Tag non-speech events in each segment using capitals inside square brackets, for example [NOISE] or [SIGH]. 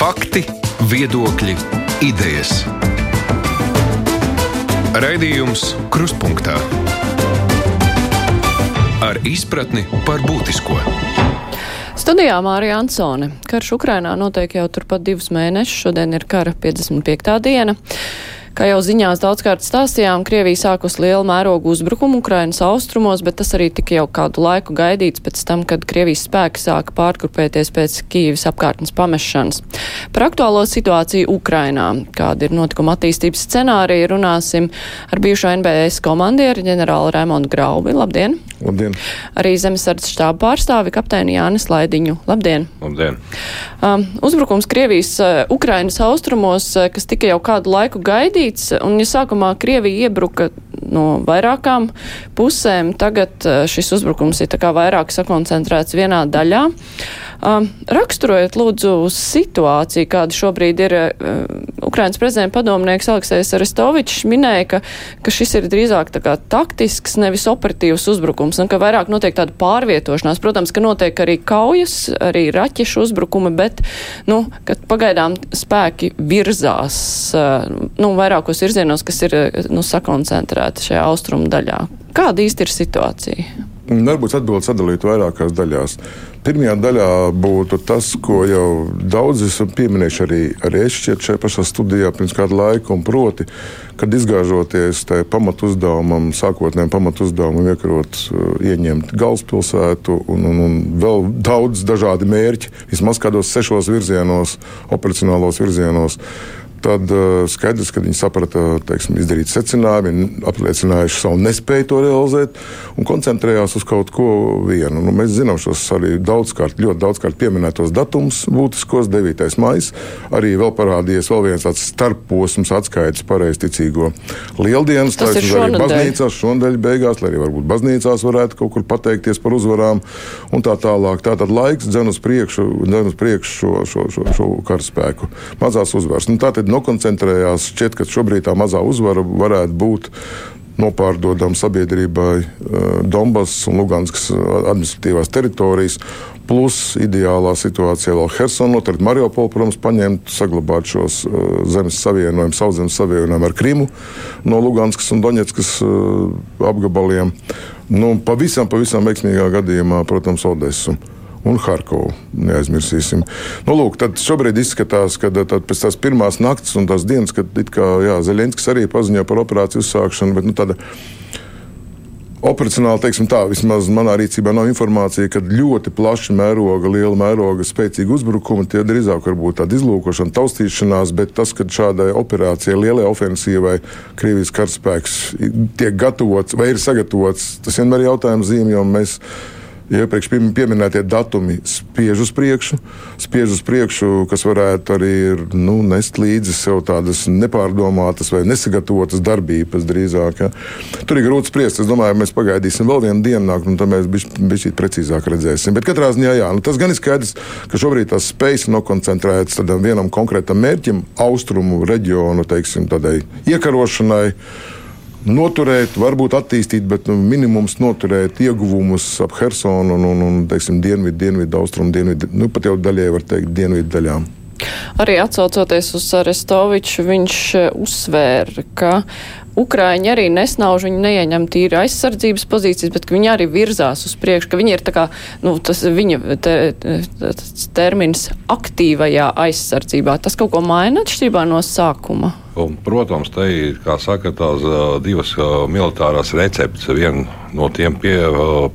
Fakti, viedokļi, idejas. Raidījums Krustpunktā ar izpratni par būtisko. Studijā Mārija Ansone. Karš Ukrainā notiek jau turpat divus mēnešus. Šodien ir kara 55. diena. Kā jau ziņās daudzkārt stāstījām, Krievija sākus lielu mērogu uzbrukumu Ukrainas austrumos, bet tas arī tika jau kādu laiku gaidīts pēc tam, kad Krievijas spēki sāka pārgrupēties pēc Kīivas apkārtnes pamešanas. Par aktuālo situāciju Ukrainā, kāda ir notikuma attīstības scenārija, runāsim ar bijušo NBS komandieru ģenerāli Raimondu Graubi. Labdien! Labdien! Arī zemesardzes štāba pārstāvi kapteini Jānis Laidiņu. Labdien! Labdien! Um, uzbrukums Krievijas uh, Ukrainas austrumos, uh, kas tika jau kādu laiku gaidīts, gaidīts, un ja sākumā Krievija iebruka no vairākām pusēm, tagad eh, šis uzbrukums ir vairāk sakoncentrēts vienā daļā. Um, raksturojiet lūdzu situāciju, kāda šobrīd ir. Uh, Ukrainas prezidenta padomnieks Aleksējs Arestovičs minēja, ka, ka šis ir drīzāk tā kā taktisks, nevis operatīvs uzbrukums, un ka vairāk notiek tāda pārvietošanās. Protams, ka notiek arī kaujas, arī raķešu uzbrukumi, bet, nu, kad pagaidām spēki virzās, uh, nu, vairākos virzienos, kas ir, nu, sakoncentrēti šajā austrumu daļā. Kāda īsti ir situācija? Varbūt atbildes sadalīt vairākās daļās. Pirmajā daļā būtu tas, ko jau daudzi esam pieminējuši arī, arī es šķiet šajā pašā studijā pirms kāda laika, un proti, kad izgāžoties tajā pamatu uzdevumam, sākotnējiem pamatu uzdevumam, iekarot, uh, ieņemt galvaspilsētu un, un, un vēl daudz dažādi mērķi, vismaz kādos sešos virzienos, operacionālos virzienos tad uh, skaidrs, ka viņi saprata, teiksim, izdarīt secinājumu, apliecinājuši savu nespēju to realizēt un koncentrējās uz kaut ko vienu. Nu, mēs zinām šos arī daudzkārt, ļoti daudzkārt pieminētos datumus, būtiskos 9. maija. Arī vēl parādījies vēl viens tāds starposms atskaites pareizticīgo lieldienas. Tas ir arī baznīcās šonadēļ beigās, lai arī varbūt baznīcās varētu kaut kur pateikties par uzvarām un tā tālāk. Tātad laiks dzen uz priekšu, dzen uz priekšu šo, šo, šo, šo karaspēku. Mazās uzvaras. Nu, tātad nokoncentrējās. Šķiet, ka šobrīd tā mazā uzvara varētu būt nopārdodama sabiedrībai eh, Donbass un Luganskas eh, administratīvās teritorijas. Plus ideālā situācijā vēl Helsona, noteikti Mariupola, protams, paņemt, saglabāt šos uh, zemes savienojumus, sauszemes savienojumu ar Krimu no Luganskas un Doņetskas apgabaliem. Nu, pavisam, pavisam veiksmīgā gadījumā, protams, Odesu un Harkovu. Neaizmirsīsim. Nu, lūk, tad šobrīd izskatās, ka pēc tās pirmās naktas un tās dienas, kad Zelenskis arī paziņoja par operāciju uzsākšanu, bet nu, tāda Operacionāli, teiksim tā, vismaz manā rīcībā nav informācija, ka ļoti plaša mēroga, liela mēroga, spēcīga uzbrukuma, tie drīzāk var būt tāda izlūkošana, taustīšanās, bet tas, ka šādai operācijai, lielai ofensīvai Krievijas karaspēks tiek gatavots vai ir sagatavots, tas vienmēr ir jautājums zīme, jo mēs iepriekš pieminētie datumi spiež uz priekšu, spiež uz priekšu, kas varētu arī nu, nest līdzi sev tādas nepārdomātas vai nesagatavotas darbības drīzāk. Ja. Tur ir grūti spriest. Es domāju, mēs pagaidīsim vēl vienu dienu, un tad mēs bišķi precīzāk redzēsim. Bet katrā ziņā jā, nu, tas gan ir skaidrs, ka šobrīd tās spējas nokoncentrētas vienam konkrētam mērķim, austrumu reģionu, teiksim, iekarošanai noturēt, varbūt attīstīt, bet nu, minimums noturēt ieguvumus ap Hersonu un, un, un teiksim, dienvidu, dienvidu, austrumu, dienvidu, nu, pat jau daļai var teikt, dienvidu daļām. Arī atsaucoties uz Arestoviču, viņš eh, uzsvēra, ka Ukraiņi arī nesnauž, viņi neieņem tīri aizsardzības pozīcijas, bet viņi arī virzās uz priekšu, ka viņi ir tā kā, nu, tas viņa te, tas termins aktīvajā aizsardzībā. Tas kaut ko maina atšķirībā no sākuma? Protams, te ir, saka, tās divas militārās receptes. Viena no tiem pie,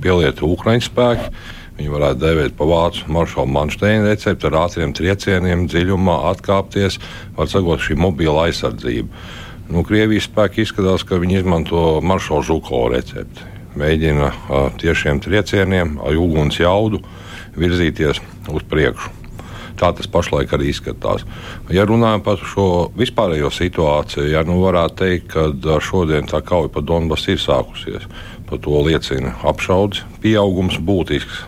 pielieto Ukraiņu spēku. Viņi varētu dēvēt par vācu maršalu Mansteina recepti ar ātriem triecieniem, dziļumā atkāpties, var sagot šī mobila aizsardzība. Nu, Krievijas spēki izskatās, ka viņi izmanto maršalu Žuko recepti. Mēģina ar tiešiem triecieniem, ar uguns jaudu virzīties uz priekšu. Tā tas pašlaik arī izskatās. Ja runājam par šo vispārējo situāciju, ja nu varētu teikt, ka šodien tā kauja pa Donbasu ir sākusies. Par to liecina apšaudes pieaugums būtisks.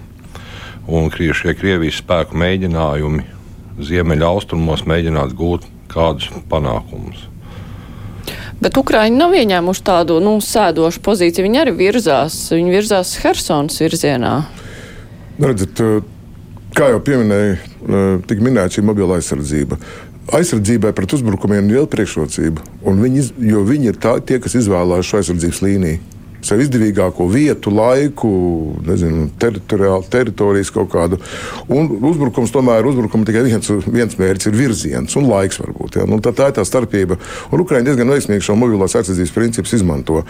Un šie Krievijas spēku mēģinājumi ziemeļa austrumos mēģināt gūt kādus panākumus. Bet Ukraiņi nav ieņēmuši tādu nu, sēdošu pozīciju. Viņi arī virzās, viņi virzās Helsonas virzienā. Redzat, kā jau pieminēju, tika minēta šī mobila aizsardzība. Aizsardzībai pret uzbrukumiem ir liela priekšrocība, viņi, jo viņi ir tā, tie, kas izvēlās šo aizsardzības līniju sev izdevīgāko vietu, laiku, nezinu, teritorijas kaut kādu. Un uzbrukums tomēr ir uzbrukums tikai viens, viens mērķis, ir virziens un laiks varbūt. Ja? Nu, tā, tā ir tā starpība. Un Ukraiņi diezgan veiksmīgi šo mobilās aizsardzības principus izmanto.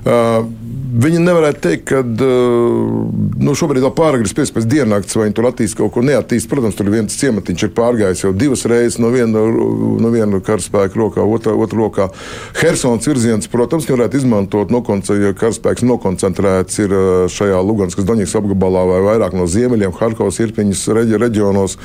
Uh, Viņi nevarētu teikt, ka nu, šobrīd vēl pāragri spriest pēc diennakts, vai viņi tur attīstīs kaut ko neattīstīt. Protams, tur viens ciematiņš ir pārgājis jau divas reizes no viena, no viena karaspēka rokā, otrā, otrā rokā. Hersons virziens, protams, varētu izmantot, ja karaspēks nokoncentrēts ir šajā Luganskas Doņikas apgabalā vai vairāk no ziemeļiem, Harkovas, Irpiņas reģionos.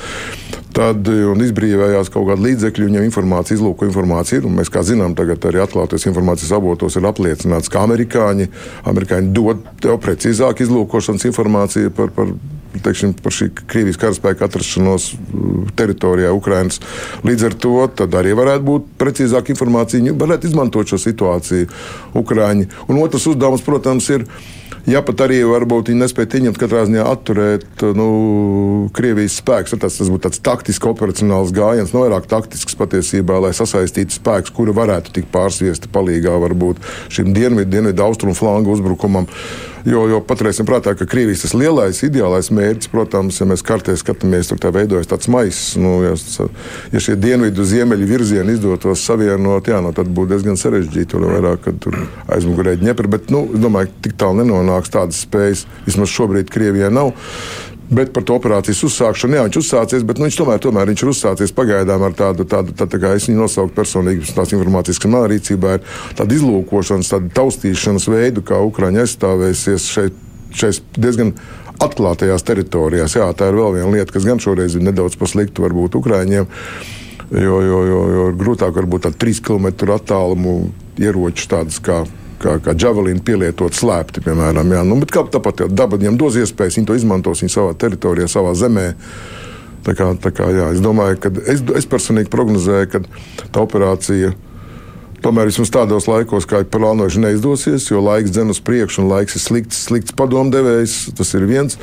Tad izbrīvējās kaut kāda līdzekļa, viņam informācija, izlūko informācija ir. Mēs, kā zinām, tagad arī atklāties informācijas avotos ir apliecināts, ka amerikāņi, amerikāņi dod tev precīzāk izlūkošanas informāciju par, par, teiksim, par šī Krievijas karaspēka atrašanos uh, teritorijā, Ukrainas. Līdz ar to arī varētu būt precīzāka informācija. Viņi varētu izmantot šo situāciju Ukraiņi. Un otrs uzdevums, protams, ir Ja pat arī varbūt viņi nespēja ieņemt katrā ziņā atturēt nu, Krievijas spēkus, tad tas, tas būtu tāds taktisks, operacionāls gājiens, no nu, vairāk taktisks patiesībā, lai sasaistītu spēkus, kuri varētu tikt pārsviesti palīgā varbūt šim dienvidu, dienvidu austrumu flangu uzbrukumam. Jo, jo paturēsim prātā, ka Krievijas tas lielais, ideālais mērķis, protams, ja mēs kartē skatāmies, tur tā veidojas tāds maiss. Nu, ja, ja šie dienvidu ziemeļu virzieni izdotos savienot, jā, nu, tad būtu diezgan sarežģīti. Tur vairāk, kad tur aizmugurē ņepri, bet, nu, es domāju, tik tālu nenonāks tādas spējas. Vismaz šobrīd Krievijai nav. Bet par to operācijas uzsākšanu, jā, viņš uzsācies, bet nu, viņš tomēr, tomēr viņš ir uzsācies pagaidām ar tādu, tādu tā, tā kā es viņu nosaucu personīgi, tās informācijas, ka manā rīcībā ir tāda izlūkošanas, tāda taustīšanas veidu, kā Ukraiņa aizstāvēsies šeit, šeit diezgan atklātajās teritorijās. Jā, tā ir vēl viena lieta, kas gan šoreiz ir nedaudz paslikta varbūt Ukraiņiem, jo, jo, jo, jo grūtāk varbūt tādu trīs km attālumu ieroču tādas kā kā, kā javelīna pielietot slēpti, piemēram. Jā. Nu, kā, tāpat jau daba viņam dos iespējas, viņi to izmantos viņa savā teritorijā, savā zemē. Tā kā, tā kā, jā, es domāju, ka es, es personīgi prognozēju, ka tā operācija tomēr vismaz tādos laikos, kā ir plānojuši, neizdosies, jo laiks dzen uz priekšu un laiks ir slikts, slikts padomdevējs. Tas ir viens.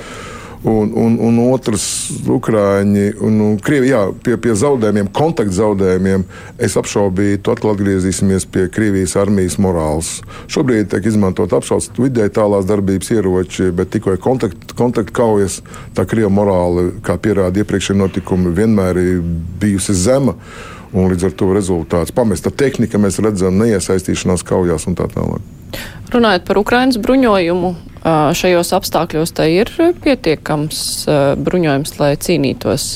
Un, un, un otrs, Ukrāņi un, un Krievi, jā, pie, pie zaudējumiem, kontaktu zaudējumiem, es apšaubīju, tu atkal atgriezīsimies pie Krievijas armijas morāles. Šobrīd tiek izmantot apšaubas vidēji tālās darbības ieroči, bet tikko ir kontaktu kontakt tā Krievija morāla, kā pierāda iepriekšējie notikumi, vienmēr ir bijusi zema. Un līdz ar to rezultāts pamesta tehnika, mēs redzam, neiesaistīšanās kaujās un tā tālāk. Runājot par Ukraiņas bruņojumu, šajos apstākļos tai ir pietiekams bruņojums, lai cīnītos.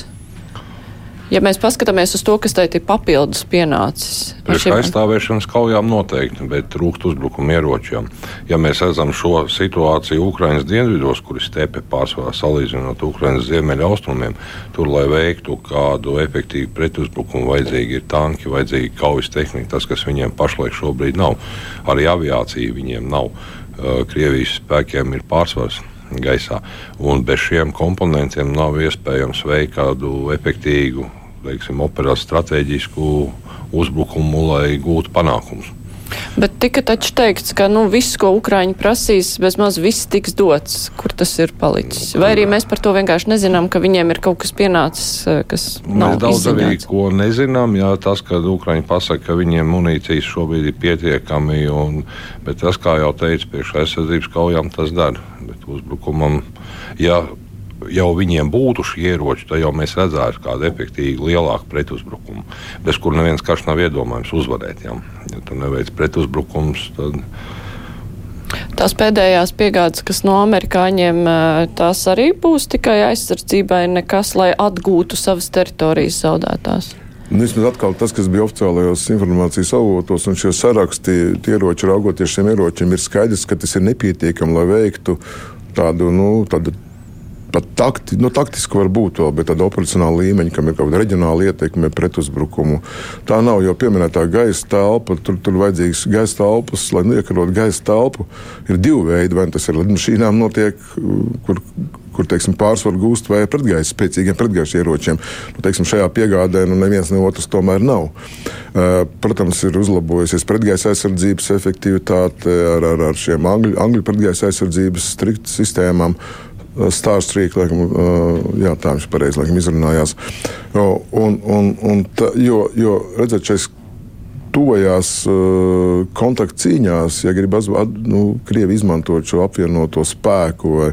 Ja mēs paskatāmies uz to, kas tai ir papildus pienācis. Priekš šiem... aizstāvēšanas kaujām noteikti, bet trūkst uzbrukumu ieročiem. Ja mēs redzam šo situāciju Ukraiņas dienvidos, kur ir stepe pārsvarā salīdzinot Ukraiņas ziemeļa austrumiem, tur, lai veiktu kādu efektīvu pretuzbrukumu, vajadzīgi ir tanki, vajadzīgi kaujas tehnika, tas, kas viņiem pašlaik šobrīd nav. Arī aviācija viņiem nav. Krievijas spēkiem ir pārsvars gaisā. Un bez šiem komponentiem nav iespējams veikt kādu efektīvu, teiksim, operāciju stratēģisku uzbrukumu, lai gūtu panākumus. Bet tika taču teikts, ka nu, viss, ko Ukraiņi prasīs, bezmaz viss tiks dots. Kur tas ir palicis? Vai arī mēs par to vienkārši nezinām, ka viņiem ir kaut kas pienācis, eh, kas nav mēs daudz arī ko nezinām. Jā, tas, ka Ukraiņi pasaka, ka viņiem munīcijas šobrīd ir pietiekami, un, bet tas, kā jau teicu, priekš aizsardzības kaujām tas dara. Bet uzbrukumam, ja jau viņiem būtu šie ieroči, tad jau mēs redzētu kādu efektīvu, lielāku pretuzbrukumu, bez kur neviens karš nav iedomājams uzvarēt. Ja, ja tu neveic pretuzbrukums, tad. Tās pēdējās piegādes, kas no amerikāņiem, tās arī būs tikai aizsardzībai, nekas, lai atgūtu savas teritorijas zaudētās. Nu, vismaz atkal tas, kas bija oficiālajos informācijas avotos, un šie saraksti, tie ieroči, raugoties šiem ieročiem, ir skaidrs, ka tas ir nepietiekami, lai veiktu tādu, nu, tādu pat takti, nu, taktiski var būt vēl, bet tāda operacionāla līmeņa, kam ir kaut kāda reģionāla ietekme pret uzbrukumu. Tā nav jau pieminētā gaisa telpa. Tur ir vajadzīgs gaisa telpas, lai iekarot gaisa telpu. Ir divi veidi, vai tas ir lidmašīnām notiek, kur kur teiksim, pārsvaru gūst vai pretgaisa spēcīgiem pretgaisa ieročiem. Nu, teiksim, šajā piegādē nu, neviens ne otrs tomēr nav. Uh, protams, ir uzlabojusies pretgaisa aizsardzības efektivitāte ar, ar, ar šiem angļu, angļu pretgaisa aizsardzības striktu sistēmām. Starstreak, laikam, jā, tā viņš pareizi laikam izrunājās. Un, un, un tā, jo, jo, redzat, šais tuvajās kontaktcīņās, ja grib nu, Krievi izmantot šo apvienoto spēku vai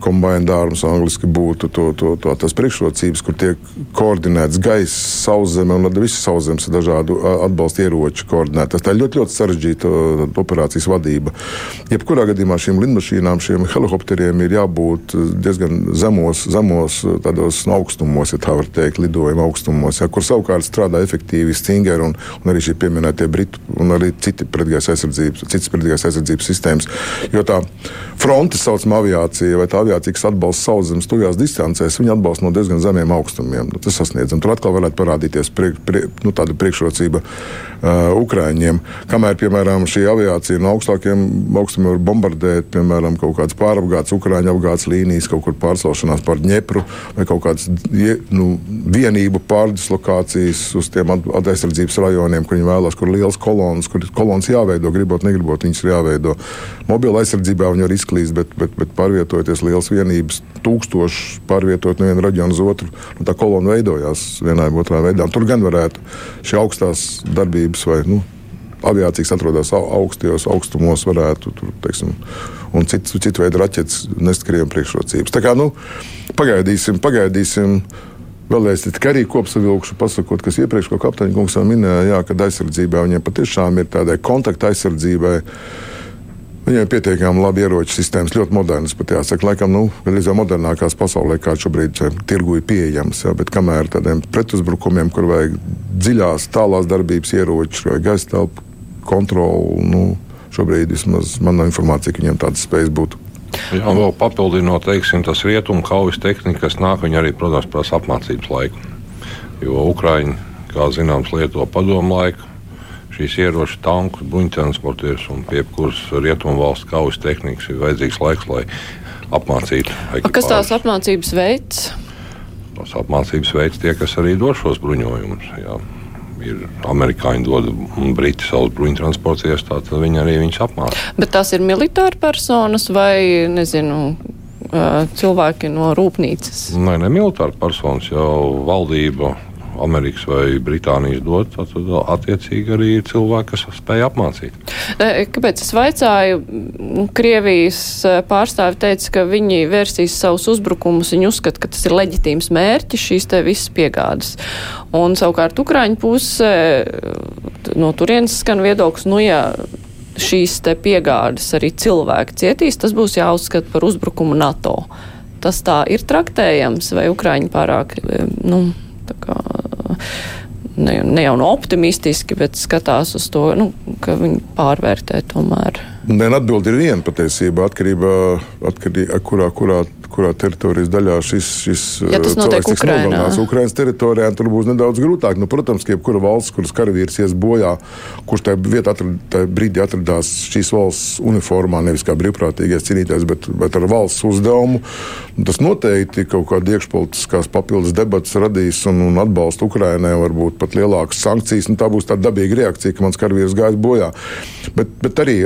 combined arms angliski būtu to, to, to, tas priekšrocības, kur tiek koordinēts gaisa, sauszeme un visas sauszemes dažādu atbalsta ieroču koordinētas. Tā ir ļoti, ļoti sarežģīta operācijas vadība. Jebkurā gadījumā šīm lidmašīnām, šiem helikopteriem ir jābūt diezgan zemos, zemos tādos augstumos, ja tā var teikt, lidojuma augstumos, ja, kur savukārt strādā efektīvi Stingeri un, un arī šie pieminētie Britu un arī citi pretgaisa aizsardzības, citas pretgaisa aizsardzības sistēmas. Jo tā fronte saucamā aviācija vai tā aviācija, kas atbalsta sauszemes tuvajās distancēs, viņi atbalsta no diezgan zemiem augstumiem. Nu, tas sasniedzam. Tur atkal varētu parādīties prie, prie, nu, tāda priekšrocība uh, Ukraiņiem. Kamēr, piemēram, šī aviācija no augstākiem augstumiem var bombardēt, piemēram, kaut kādas pārapgādes, Ukrāņu apgādes līnijas, kaut kur pārcelšanās pār Dņepru vai kaut kādas nu, vienību pārdislokācijas uz tiem aizsardzības rajoniem, kur viņi vēlās, kur liels kolonas, kur kolonas jāveido, gribot, negribot, viņas ir jāveido. Mobila aizsardzībā viņi var izklīst, bet, bet, bet pārvietojoties liels vienības, tūkstoši pārvietot no viena reģiona uz otru, tā kolona veidojās vienā vai otrā veidā. Tur gan varētu šī augstās darbības vai nu, aviācijas atrodas augstajos augstumos, varētu tur, teiksim, un citu, citu veidu raķetes nest krieviem priekšrocības. Tā kā nu, pagaidīsim, pagaidīsim. Vēlreiz tikai arī kopsavilkšu, pasakot, kas iepriekš, ko kapteiņa kungs minēja, jā, ka aizsardzībā viņiem patiešām ir tādai kontakta aizsardzībai Viņiem ir pietiekami labi ieroču sistēmas, ļoti modernas. Pat jāsaka, laikam, nu, gandrīz jau modernākās pasaulē, kā šobrīd tirgu ir pieejams. Ja, bet kamēr tādiem pretuzbrukumiem, kur vajag dziļās, tālās darbības ieroči vai gaisa telpu kontroli, nu, šobrīd vismaz man nav informācija, ka viņiem tādas spējas būtu. Jā, un vēl papildinot, teiksim, tas rietumu kaujas tehnika, kas nāk, viņi arī, protams, prasa apmācības laiku. Jo Ukraiņi, kā zināms, lieto padomu laiku šīs ieroču tankus, bruņtransportierus un jebkuras rietumu valsts kaujas tehnikas ir vajadzīgs laiks, lai apmācītu. Ekipāžus. Kas tās apmācības veids? Tās apmācības veids tie, kas arī dod šos bruņojumus. Jā. Ir amerikāņi dod un briti savus bruņtransportierus, tad viņi arī viņus apmāca. Bet tās ir militāri personas vai, nezinu, cilvēki no rūpnīcas? Nē, ne militāri personas, jau valdība Amerikas vai Britānijas dot, tad attiecīgi arī ir cilvēki, kas spēj apmācīt. Kāpēc es vaicāju? Krievijas pārstāvi teica, ka viņi vērsīs savus uzbrukumus, viņi uzskata, ka tas ir leģitīms mērķis šīs te visas piegādes. Un savukārt Ukraiņu puse no turienes skan viedoklis, nu jā, šīs te piegādes arī cilvēki cietīs, tas būs jāuzskata par uzbrukumu NATO. Tas tā ir traktējams, vai Ukraiņi pārāk, nu, kā, ne, ne jau no optimistiski, bet skatās uz to, nu, ka viņi pārvērtē tomēr. Nē, atbildi ir viena patiesība atkarībā no kurā, kurā kurā teritorijas daļā šis, šis ja uh, cilvēks tiks nogalināts. Ukraiņas teritorijā tur būs nedaudz grūtāk. Nu, protams, ka jebkura valsts, kuras karavīrs ies bojā, kurš tajā vietā tajā brīdī atradās šīs valsts uniformā, nevis kā brīvprātīgais cīnītājs, bet, bet ar valsts uzdevumu, tas noteikti kaut kāda iekšpolitiskās papildus debatas radīs un, un atbalstu Ukraiņai, varbūt pat lielākas sankcijas. Nu, tā būs tāda dabīga reakcija, ka mans karavīrs gājis bojā. Bet, bet arī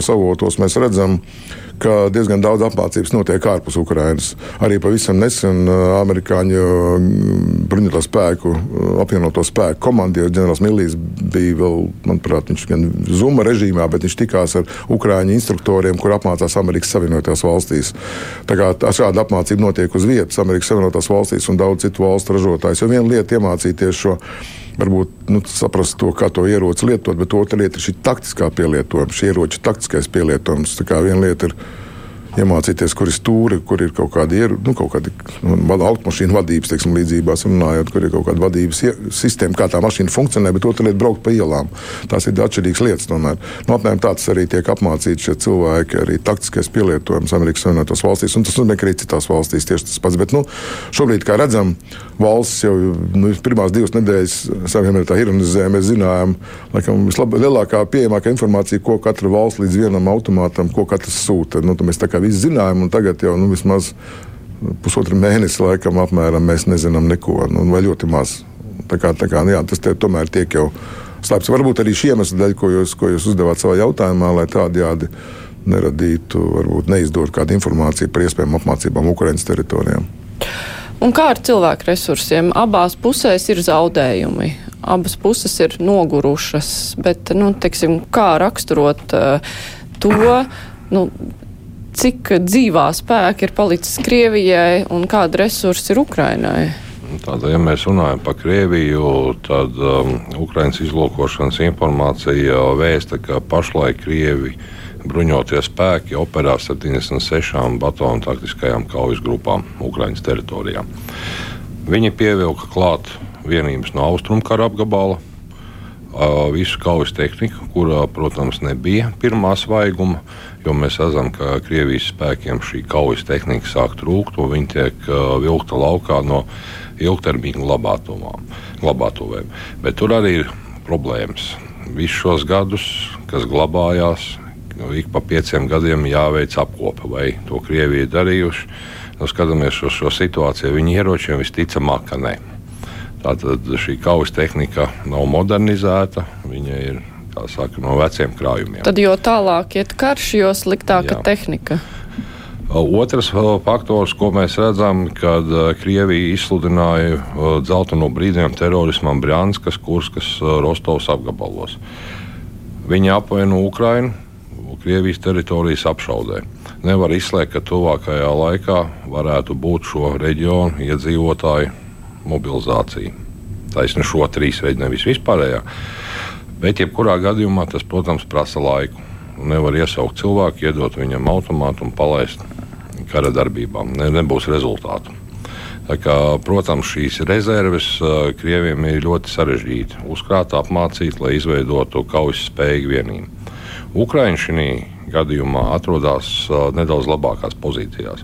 atklātajos avotos mēs redzam, ka ka diezgan daudz apmācības notiek ārpus Ukrainas. Arī pavisam nesen uh, amerikāņu mm, bruņoto spēku, uh, apvienoto spēku komandieris ģenerālis Millīs bija vēl, manuprāt, viņš gan Zuma režīmā, bet viņš tikās ar Ukrāņu instruktoriem, kur apmācās Amerikas Savienotajās valstīs. Tā kā šāda apmācība notiek uz vietas Amerikas Savienotās valstīs un daudz citu valstu ražotājs. Jo viena lieta iemācīties šo varbūt nu, saprast to, kā to ieroci lietot, bet otra lieta ir šī taktiskā pielietojuma, šī ieroča taktiskais pielietojums. Tā kā viena lieta ir iemācīties, kur ir stūri, kur ir kaut kāda ieru, nu, kaut kāda nu, automašīnu vadības, teiksim, līdzībās runājot, kur ir kaut kāda vadības sistēma, kā tā mašīna funkcionē, bet otra lieta - braukt pa ielām. Tās ir atšķirīgas lietas. Tomēr. Nu, apmēram tāds arī tiek apmācīti šie cilvēki, arī taktiskais pielietojums Amerikas Savienotās valstīs, un tas nozīmē, ka arī citās valstīs tieši tas pats. Bet nu, šobrīd, kā redzam, valsts jau nu, pirmās divas nedēļas saviem tā ironizē, mēs zinājām, laikam, vislielākā pieejamākā informācija, ko katra valsts līdz vienam automātam, ko katrs sūta. Nu, mēs tā kā visi zinājām, un tagad jau nu, vismaz pusotru mēnesi laikam apmēram mēs nezinām neko, nu, vai ļoti maz. Tā kā, tā kā, jā, tas tomēr tiek jau slēpts. Varbūt arī šī iemesla dēļ, ko jūs, ko jūs uzdevāt savā jautājumā, lai tādējādi neradītu, varbūt neizdotu kādu informāciju par iespējamām apmācībām Ukraiņas teritorijām. Un kā ar cilvēku resursiem? Abās pusēs ir zaudējumi. Abas puses ir nogurušas, bet, nu, teiksim, kā raksturot uh, to, nu, cik dzīvā spēka ir palicis Krievijai un kāda resursa ir Ukrainai? Tāda, ja mēs runājam par Krieviju, tad um, Ukraiņas izlūkošanas informācija vēsta, ka pašlaik Krievi bruņotie spēki operē 76 batonu taktiskajām kaujas grupām Ukraiņas teritorijā. Viņi pievilka klāt vienības no austrumkara apgabala, visu kaujas tehniku, kurā, protams, nebija pirmā svaiguma, jo mēs redzam, ka Krievijas spēkiem šī kaujas tehnika sāk trūkt, un viņi tiek vilkta laukā no ilgtermiņa glabātuvēm. Bet tur arī ir problēmas. Visus šos gadus, kas glabājās, ik pa pieciem gadiem jāveic apkope, vai to Krievija ir darījuši. Nu, skatāmies uz šo situāciju, viņi ieročiem visticamāk, ka nē. Tātad šī kaujas tehnika nav modernizēta, viņa ir saka, no veciem krājumiem. Tad jo tālāk iet karš, jo sliktāka Jā. tehnika. Otrs faktors, ko mēs redzam, kad Krievija izsludināja dzelteno brīdinājumu terorismam Brānskas, Kurskas, Rostovas apgabalos. Viņi apvaino Ukrainu, Krievijas teritorijas apšaudē. Nevar izslēgt, ka tuvākajā laikā varētu būt šo reģionu iedzīvotāju mobilizācija. Taisnība šo trīs veidu, nevis vispārējā. Bet, jebkurā gadījumā, tas, protams, prasa laiku. Nevar iesaukt cilvēku, iedot viņam automātu un palaist kara darbībām. Ne, nebūs rezultātu. Kā, protams, šīs rezerves uh, Krievijam ir ļoti sarežģīti uzkrāt, apmācīt, lai izveidotu kaujas spēju vienību. Ukraiņa šajā gadījumā atrodas uh, nedaudz labākās pozīcijās.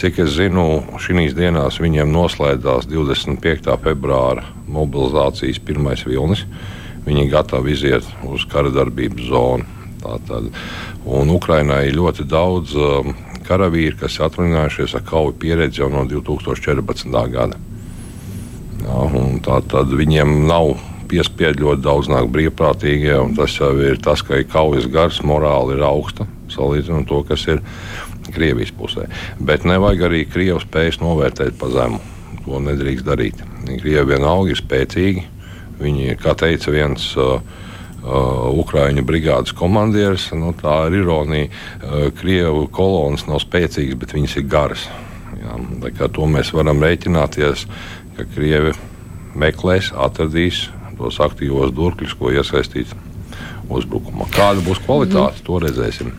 Cik es zinu, šīs dienās viņiem noslēdzās 25. februāra mobilizācijas pirmais vilnis. Viņi gatavi iziet uz kara darbības zonu. Tātad, un Ukrainai ir ļoti daudz um, karavīri, kas ir atrunājušies ar kauju pieredzi jau no 2014. gada. Jā, tā tad viņiem nav piespiedu ļoti daudz nāk brīvprātīgie, tas jau ir tas, ka ir kaujas gars, morāli ir augsta salīdzinot to, kas ir Krievijas pusē. Bet nevajag arī Krievu spējas novērtēt pa zemu. To nedrīkst darīt. Krievi vienalga ir spēcīgi. Viņi, kā teica viens uh, Uh, Ukrāņu brigādes komandieris. Nu, tā ir ironija. Uh, Krievu kolonas nav spēcīgas, bet viņas ir garas. Jā, to mēs varam rēķināties, ka Krievi meklēs, atradīs tos aktīvos durkļus, ko iesaistīt uzbrukumā. Kāda būs kvalitāte, to redzēsim.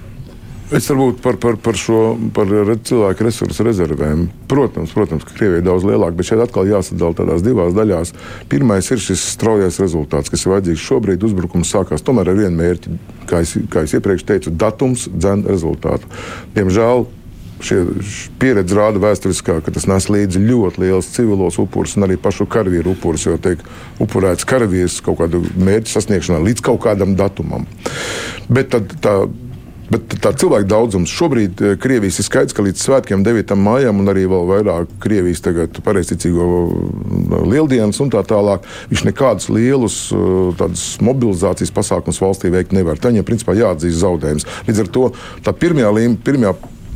Es varbūt par, par, par šo par cilvēku resursu rezervēm. Protams, protams ka Krievija ir daudz lielāka, bet šeit atkal jāsadala tādās divās daļās. Pirmais ir šis straujais rezultāts, kas ir vajadzīgs šobrīd. Uzbrukums sākās tomēr ar vienu mērķi, kā es, kā es iepriekš teicu, datums, dzēna rezultātu. Diemžēl šie pieredze rāda vēsturiskā, ka tas nes līdzi ļoti liels civilos upurus un arī pašu karavīru upurus, jo tiek upurēts karavīrs kaut kādu mērķu sasniegšanā līdz kaut kādam datumam. Bet tad, tā Bet tā cilvēku daudzums šobrīd eh, Krievijas ir skaidrs, ka līdz svētkiem, 9. maijam, un arī vēl vairāk Krievijas pareizticīgo lieldienas un tā tālāk, viņš nekādus lielus eh, mobilizācijas pasākumus valstī veikt nevar. Tā viņam principā jāatzīst zaudējums. Līdz ar to tā pirmajā līmenī.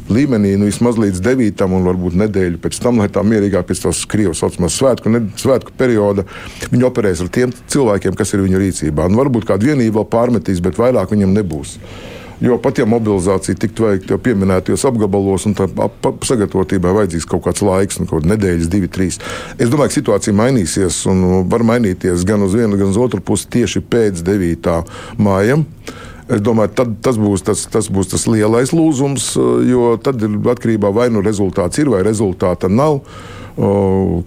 Līmenī, nu, vismaz līdz 9. un varbūt nedēļu pēc tam, lai tā mierīgāk pēc tās Krievijas saucamās svētku, ne, svētku perioda, viņi operēs ar tiem cilvēkiem, kas ir viņu rīcībā. Un varbūt kāda vienība vēl pārmetīs, bet vairāk viņam nebūs. Jo pat ja mobilizācija tiktu veikta jau pieminētajos apgabalos, un tā sagatavotībai vajadzīgs kaut kāds laiks, nu, kaut nedēļas, divi, trīs. Es domāju, ka situācija mainīsies un var mainīties gan uz vienu, gan uz otru pusi tieši pēc 9. māja. Es domāju, tad, tas, būs tas, tas būs tas lielais lūzums, jo tad ir atkarībā vai nu rezultāts ir vai rezultāta nav.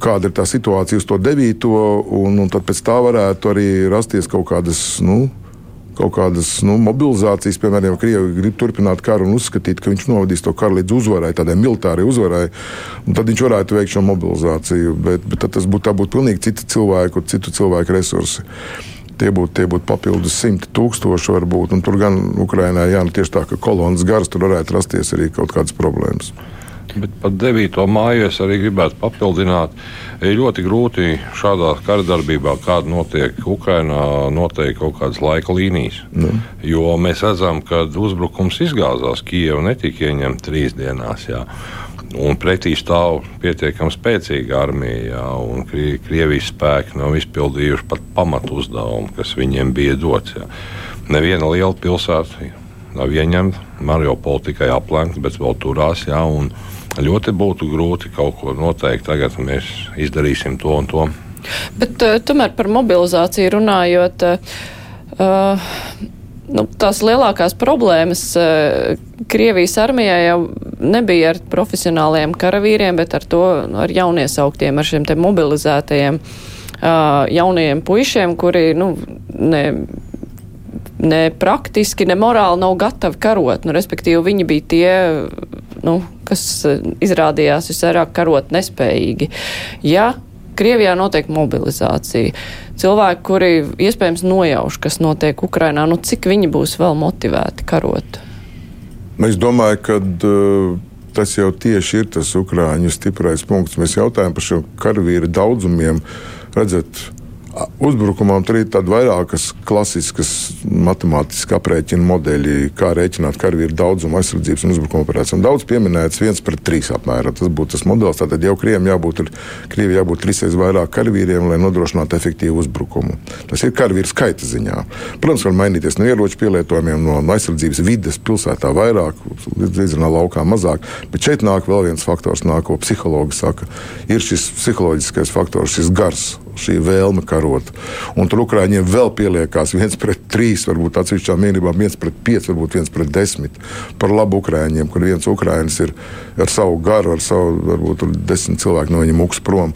Kāda ir tā situācija uz to devīto, un, un tad pēc tā varētu arī rasties kaut kādas. Nu, kaut kādas nu, mobilizācijas, piemēram, ja Krievija grib turpināt karu un uzskatīt, ka viņš novadīs to karu līdz uzvarai, tādai militārai uzvarai, tad viņš varētu veikt šo mobilizāciju. Bet, bet tas būtu būt pilnīgi citi cilvēku, citu cilvēku resursi. Tie būtu, tie būtu papildus simti tūkstoši, varbūt. Tur gan Ukrainā, jā, nu, tieši tā, ka kolonas garas tur varētu rasties arī kaut kādas problēmas. Bet par 9. māju es arī gribētu papildināt. Ir ļoti grūti šādā kara darbībā, kāda notiek Ukrajinā, noteikt kaut kādas laika līnijas. Nu. Jo mēs redzam, ka uzbrukums izgāzās. Kijava netika ieņemta trīs dienās. Jā. Un pretī stāv pietiekami spēcīga armija, jā, un Krievijas spēki nav izpildījuši pat pamatu uzdevumu, kas viņiem bija dots. Jā. Neviena liela pilsēta nav ieņemta, Mariupola tikai aplenkta, bet vēl turās. Jā, ļoti būtu grūti kaut ko noteikt. Tagad mēs izdarīsim to un to. Bet uh, tomēr par mobilizāciju runājot. Uh, nu, tās lielākās problēmas uh, Krievijas armijā jau nebija ar profesionāliem karavīriem, bet ar to ar jauniesauktiem, ar šiem te mobilizētajiem uh, jaunajiem puišiem, kuri, nu, ne, ne praktiski, ne morāli nav gatavi karot. Nu, respektīvi, viņi bija tie, nu, kas izrādījās visvairāk karot nespējīgi. Ja Krievijā notiek mobilizācija. Cilvēki, kuri iespējams nojauš, kas notiek Ukrainā, nu cik viņi būs vēl motivēti karot? Nu, es domāju, ka uh, tas jau tieši ir tas ukrāņu stiprais punkts. Mēs jautājam par šiem karavīru daudzumiem. Redzat, Uzbrukumam tur ir tādi vairākas klasiskas matemātiski aprēķina modeļi, kā rēķināt karavīru daudzumu aizsardzības un uzbrukuma operācijām. Daudz pieminēts viens pret trīs apmēram. Tas būtu tas modelis. Tātad jau Krievijam jābūt, Krievijai jābūt trīsreiz vairāk karavīriem, lai nodrošinātu efektīvu uzbrukumu. Tas ir karavīru skaita ziņā. Protams, var mainīties no ieroču pielietojumiem, no aizsardzības vides pilsētā vairāk, līdz laukā mazāk. Bet šeit nāk vēl viens faktors, nāk, ko psihologi saka. Ir šis psiholoģiskais faktors, šis gars šī vēlme karot. Un tur Ukrāņiem vēl pieliekās viens pret trīs, varbūt atsevišķām vienībām viens pret pieci, varbūt viens pret desmit. Par labu Ukrāņiem, kur viens Ukrāņš ir ar savu garu, ar savu varbūt desmit cilvēku no viņiem uks prom.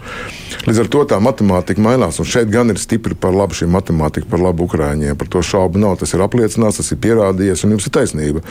Līdz ar to tā matemātika mainās. Un šeit gan ir stipri par labu šī matemātika, par labu Ukrāņiem. Par to šaubu nav. Tas ir apliecināts, tas ir pierādījies, un jums ir taisnība.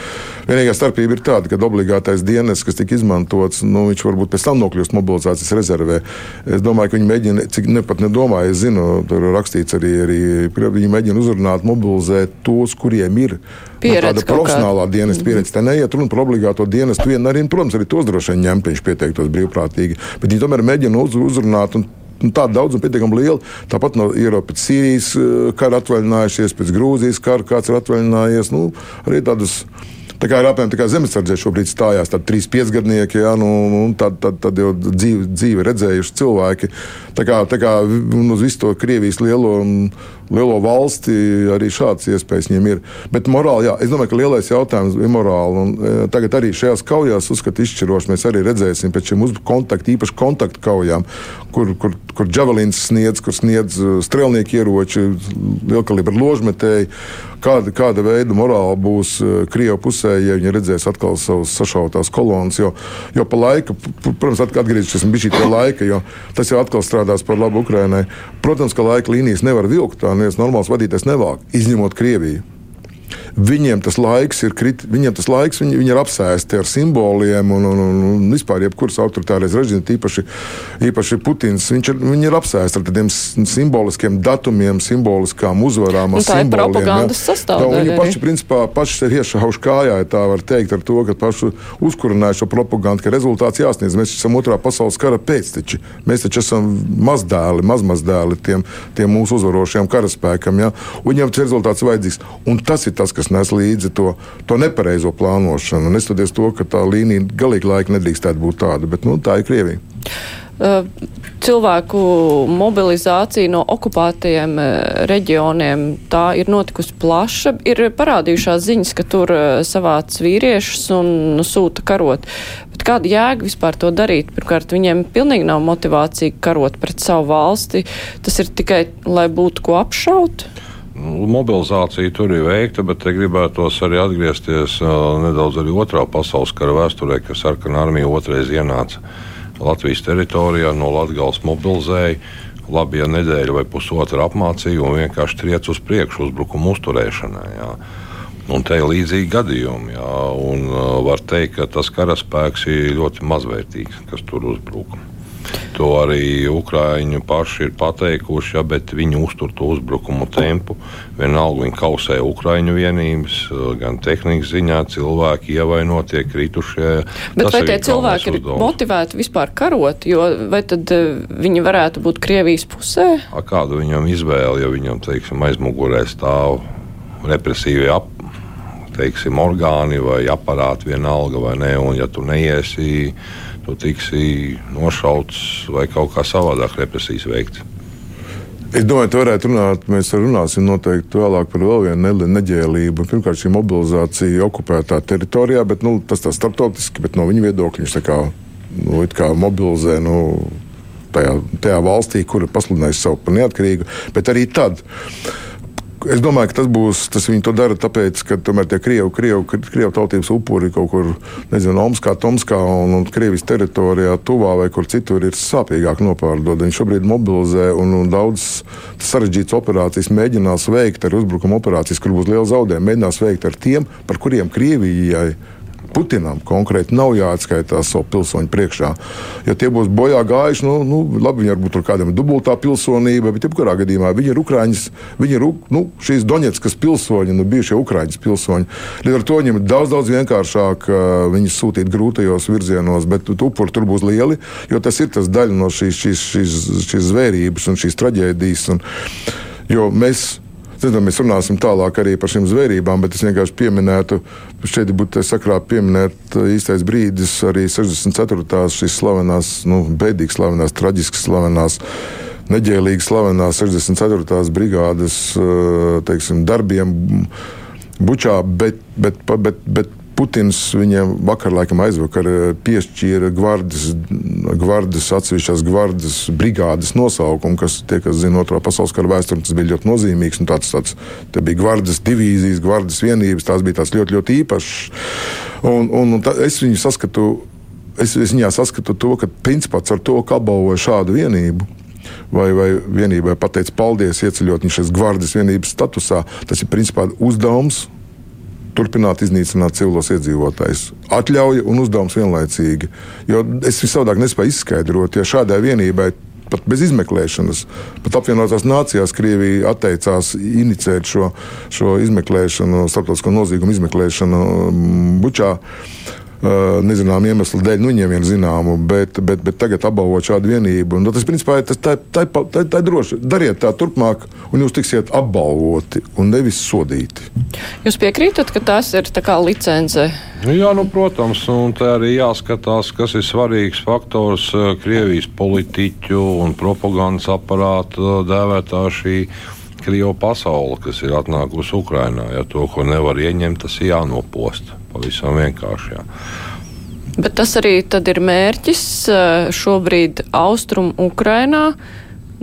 Vienīgā starpība ir tāda, ka obligātais dienas, kas tika izmantots, nu, viņš varbūt pēc tam nokļūst mobilizācijas rezervē. Es domāju, ka viņi mēģina, cik ne pat nedomāju, es zinu, tur rakstīts arī, arī viņi mēģina uzrunāt, mobilizēt tos, kuriem ir pieredze. Tāda profesionālā dienas mm. pieredze. Tā neiet runa par obligāto dienestu vienu arī, protams, arī tos droši vien ņemt, viņš pieteiktos brīvprātīgi. Bet viņi tomēr mēģina uz, uzrunāt. Un, Un tāda daudzuma pietiekami liela. Tāpat no Eiropas Sīrijas eh, kara atvaļinājušies, pēc Grūzijas kara kāds ir atvaļinājies. Nu, arī tādas Tā kā ir apmēram zemesardzē šobrīd stājās tādi trīs piecgadnieki, ja, nu, nu, tad, tad, tad jau dzīve, dzīve redzējuši cilvēki. Tā kā, tā kā uz visu to Krievijas lielo, lielo valsti arī šādas iespējas viņiem ir. Bet morāli, jā, es domāju, ka lielais jautājums ir morāli. Un, e, tagad arī šajās kaujās uzskata izšķiroši. Mēs arī redzēsim pēc šiem kontaktu, īpaši kontaktu kaujām, kur, kur, kur Javelins sniedz, kur sniedz e, strēlnieku ieroči, lielkalibra ložmetēji kāda, kāda veida morāla būs eh, Krievijas pusē, ja viņi redzēs atkal savus sašautās kolonas. Jo, jo pa laika, protams, atgriezīsimies pie šī laika, jo tas jau atkal strādās par labu Ukrainai. Protams, ka laika līnijas nevar vilkt, tā neviens normāls vadītājs nevāk, izņemot Krieviju. Viņiem tas laiks ir kritis, viņiem tas laiks, viņi, viņi ir apsēsti ar simboliem un, un, un, un vispār jebkuras autoritārais režīms, īpaši, īpaši Putins, ir, viņi ir apsēsti ar tādiem simboliskiem datumiem, simboliskām uzvarām. Tā ir propagandas sastāvdaļa. Viņi paši, principā, paši sev iešauši kājā, ja tā var teikt, ar to, ka paši uzkurināja šo propagandu, ka rezultāts jāsniedz. Mēs esam otrā pasaules kara pēcteči. Mēs taču esam mazdēli, mazmazdēli tiem, tiem mūsu uzvarošajiem karaspēkam. Ja? Un viņiem tas rezultāts vajadzīgs. Un tas ir tas, kas kas nes līdzi to, to nepareizo plānošanu. Neskatoties to, ka tā līnija galīgi laika nedrīkstētu būt tāda, bet nu, tā ir Krievija. Uh, cilvēku mobilizācija no okupētajiem uh, reģioniem tā ir notikusi plaša. Ir parādījušās ziņas, ka tur uh, savāc vīriešus un sūta karot. Bet kāda jēga vispār to darīt? Pirmkārt, viņiem pilnīgi nav motivācija karot pret savu valsti. Tas ir tikai, lai būtu ko apšaut. Nu, mobilizācija tur ir veikta, bet te gribētos arī atgriezties uh, nedaudz arī otrā pasaules kara vēsturē, kad sarkanā armija otrais ienāca Latvijas teritorijā, no Latvijas mobilizēja. Labi, ja nedēļa vai pusotra apmācīja un vienkārši triec uz priekšu uzbrukumu uzturēšanai. Jā. Un te ir līdzīgi gadījumi. Jā, un, uh, var teikt, ka tas karaspēks ir ļoti mazvērtīgs, kas tur uzbrūk. To arī Ukrāņi paši ir pateikuši, ja, bet viņi uztur to uzbrukumu tempu. Vienalga viņi kausē Ukrāņu vienības, gan tehnikas ziņā cilvēki ievainotie, kritušie. Bet Tas vai tie cilvēki ir uzdevums. motivēti vispār karot, jo vai tad eh, viņi varētu būt Krievijas pusē? A, kādu viņam izvēli, ja viņam, teiksim, aizmugurē stāv represīvi ap, teiksim, orgāni vai aparāti, vienalga vai ne, un ja tu neiesi tu tiksi nošauts vai kaut kā savādāk represijas veikts. Es domāju, ka varētu runāt, mēs runāsim noteikti vēlāk par vēl vienu neģēlību. Pirmkārt, šī mobilizācija okupētā teritorijā, bet nu, tas tā starptautiski, bet no viņa viedokļa viņš tā kā, nu, kā mobilizē. Nu, Tajā, tajā valstī, kur ir pasludinājusi savu par neatkarīgu, bet arī tad Es domāju, ka tas būs. Tas viņi to dara tāpēc, ka tomēr tie krievu, krievu, krievu tautības upuri kaut kur, nezinu, Omskā, Tomskā un, un Krievijas teritorijā, tuvā vai kur citur ir sāpīgāk nopārdod. Viņi šobrīd mobilizē un, un daudz sarežģītas operācijas mēģinās veikt ar uzbrukuma operācijas, kur būs liela zaudējuma. Mēģinās veikt ar tiem, par kuriem Krievijai Putinam konkrēti nav jāatskaitās savu pilsoņu priekšā. Ja tie būs bojā gājuši, nu, nu labi, viņi varbūt tur kādam ir dubultā pilsonība, bet jebkurā gadījumā viņi ir Ukrāņas, viņi ir nu, šīs Doņetskas pilsoņi, nu, bijušie Ukrāņas pilsoņi. Līdz ar to viņiem ir daudz, daudz vienkāršāk uh, viņus sūtīt grūtajos virzienos, bet upuri tur būs lieli, jo tas ir tas daļa no šīs, šīs, šīs, šīs zvērības un šīs traģēdijas. Un, jo mēs Zinu, mēs runāsim tālāk arī par šīm zvērībām, bet es vienkārši pieminētu, šeit būtu sakrā pieminēt īstais brīdis arī 64. šīs slavenās, nu, bēdīgas slavenās, traģiskas slavenās. Neģēlīgi slavenās 64. brigādes teiksim, darbiem Bučā, bet, bet, bet, bet Putins viņiem vakar, laikam aizvakar, eh, piešķīra gvardas, gvardas atsevišķās gvardas brigādes nosaukumu, kas tie, kas zina otrā pasaules kara vēsturi, tas bija ļoti nozīmīgs. Tāds, tāds, te bija gvardas divīzijas, gvardas vienības, tās bija tās ļoti, ļoti īpašas. Un, un, un tā, es viņu saskatu, es, es viņā saskatu to, ka principā ar to, apbalvoja šādu vienību, vai, vai vienībai pateica paldies, ieceļot viņu šajās gvardas vienības statusā. Tas ir principā uzdevums turpināt iznīcināt civilos iedzīvotājus. Atļauja un uzdevums vienlaicīgi. Jo es visādāk nespēju izskaidrot, ja šādai vienībai pat bez izmeklēšanas. Pat apvienotās nācijās Krievija atteicās inicēt šo, šo izmeklēšanu, starptautisko noziegumu izmeklēšanu mm, Bučā nezinām iemeslu dēļ, nu, viņiem vien zināmu, bet, bet, bet tagad apbalvot šādu vienību. Nu, tas, principā, tas, tā, tā, tā, tā ir droši. Dariet tā turpmāk, un jūs tiksiet apbalvoti un nevis sodīti. Jūs piekrītat, ka tas ir kā licence? Jā, nu, protams, un tā arī jāskatās, kas ir svarīgs faktors Krievijas politiķu un propagandas aparāta dēvētā šī. Krievu pasaule, kas ir atnākusi Ukrajinā. Ja to, ko nevar ieņemt, tas ir jānoposta. Pavisam vienkārši. Jā. Bet tas arī ir mērķis eh, šobrīd Austrum Ukrainā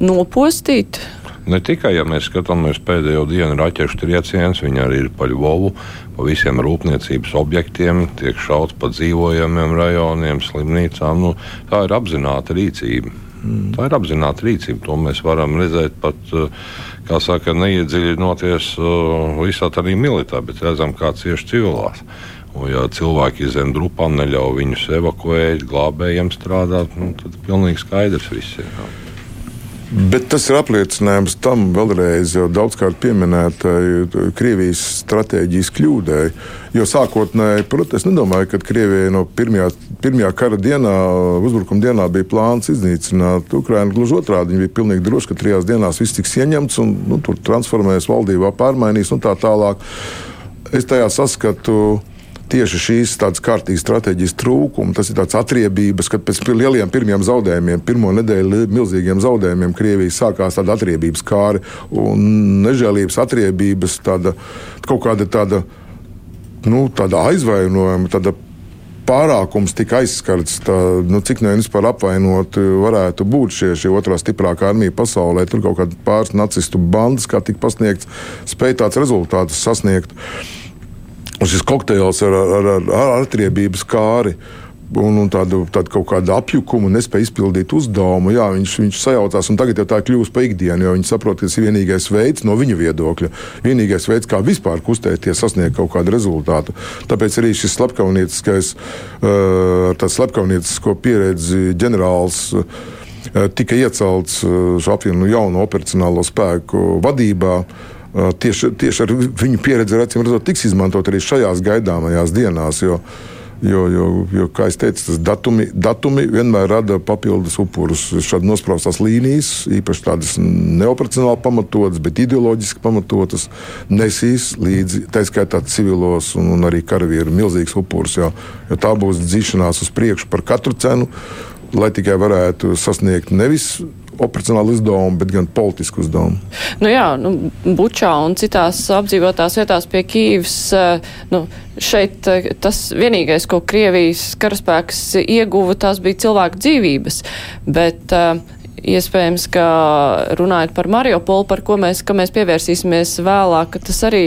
nopostīt. Ne tikai, ja mēs skatāmies pēdējo dienu raķešu triecienus, viņi arī ir pa Ļuvu, pa visiem rūpniecības objektiem, tiek šauts pa dzīvojamiem rajoniem, slimnīcām. Nu, tā ir apzināta rīcība. Mm. Tā ir apzināta rīcība. To mēs varam redzēt pat, eh, kā saka, neiedziļinoties eh, visā tādā militā, bet redzam, kā cieši civilās. Un, ja cilvēki zem drupām neļauj viņus evakuēt, glābējiem strādāt, nu, tad pilnīgi skaidrs viss ir. Jā. Bet tas ir apliecinājums tam vēlreiz jau daudzkārt pieminētai Krievijas stratēģijas kļūdai. Jo sākotnēji, protams, nedomāju, ka Krievijai no pirmajā, pirmajā kara dienā, uzbrukuma dienā bija plāns iznīcināt Ukraiņu. Gluži otrādi, viņi bija pilnīgi droši, ka trijās dienās viss tiks ieņemts un nu, tur transformēs valdībā, pārmainīs un tā tālāk. Es tajā saskatu tieši šīs tādas kārtīgas stratēģijas trūkumu. Tas ir tāds atriebības, kad pēc lieliem pirmiem zaudējumiem, pirmo nedēļu milzīgiem zaudējumiem, Krievija sākās tāda atriebības kāra un nežēlības atriebības, tāda kaut kāda tāda, nu, tāda aizvainojuma. Tāda pārākums tika aizskarts, tā, nu, cik no nu vispār apvainot varētu būt šie, šie otrā stiprākā armija pasaulē. Tur kaut kāda pāris nacistu bandas, kā tika pasniegts, spēja tāds rezultātus sasniegt. Un šis kokteils ar, ar, ar, ar atriebības kāri un, un tādu, tādu kaut kādu apjukumu, nespēja izpildīt uzdevumu. Jā, viņš, viņš sajaucās, un tagad jau tā kļūst par ikdienu, jo viņi saprot, ka tas ir vienīgais veids no viņa viedokļa, vienīgais veids, kā vispār kustēties, sasniegt kaut kādu rezultātu. Tāpēc arī šis slepkavnieciskais, uh, tāds slepkavniecisko pieredzi ģenerālis. Uh, tika iecelts apvienu jaunu operacionālo spēku vadībā. Tieši, tieši ar viņu pieredzi, acīm redzot, tiks izmantot arī šajās gaidāmajās dienās. Jo, Jo, jo, jo kā jau teicu, tas datumi, datumi vienmēr rada papildus upurus. Šādi nospraustās līnijas, īpaši tādas neoperacionāli pamatotas, bet ideoloģiski pamatotas, nesīs līdzi tā skaitā civilos un, un arī karavīru milzīgs upurs. Jo, jo tā būs dzīšanās uz priekšu par katru cenu, lai tikai varētu sasniegt nevis operacionāli izdevumi, bet gan politisku uzdevumu. Nu jā, nu, Bučā un citās apdzīvotās vietās pie Kīvas, eh, nu, šeit eh, tas vienīgais, ko Krievijas karaspēks ieguva, tās bija cilvēku dzīvības, bet uh, Iespējams, ka runājot par Mariupolu, par ko mēs, mēs pievērsīsimies vēlāk, ka tas arī,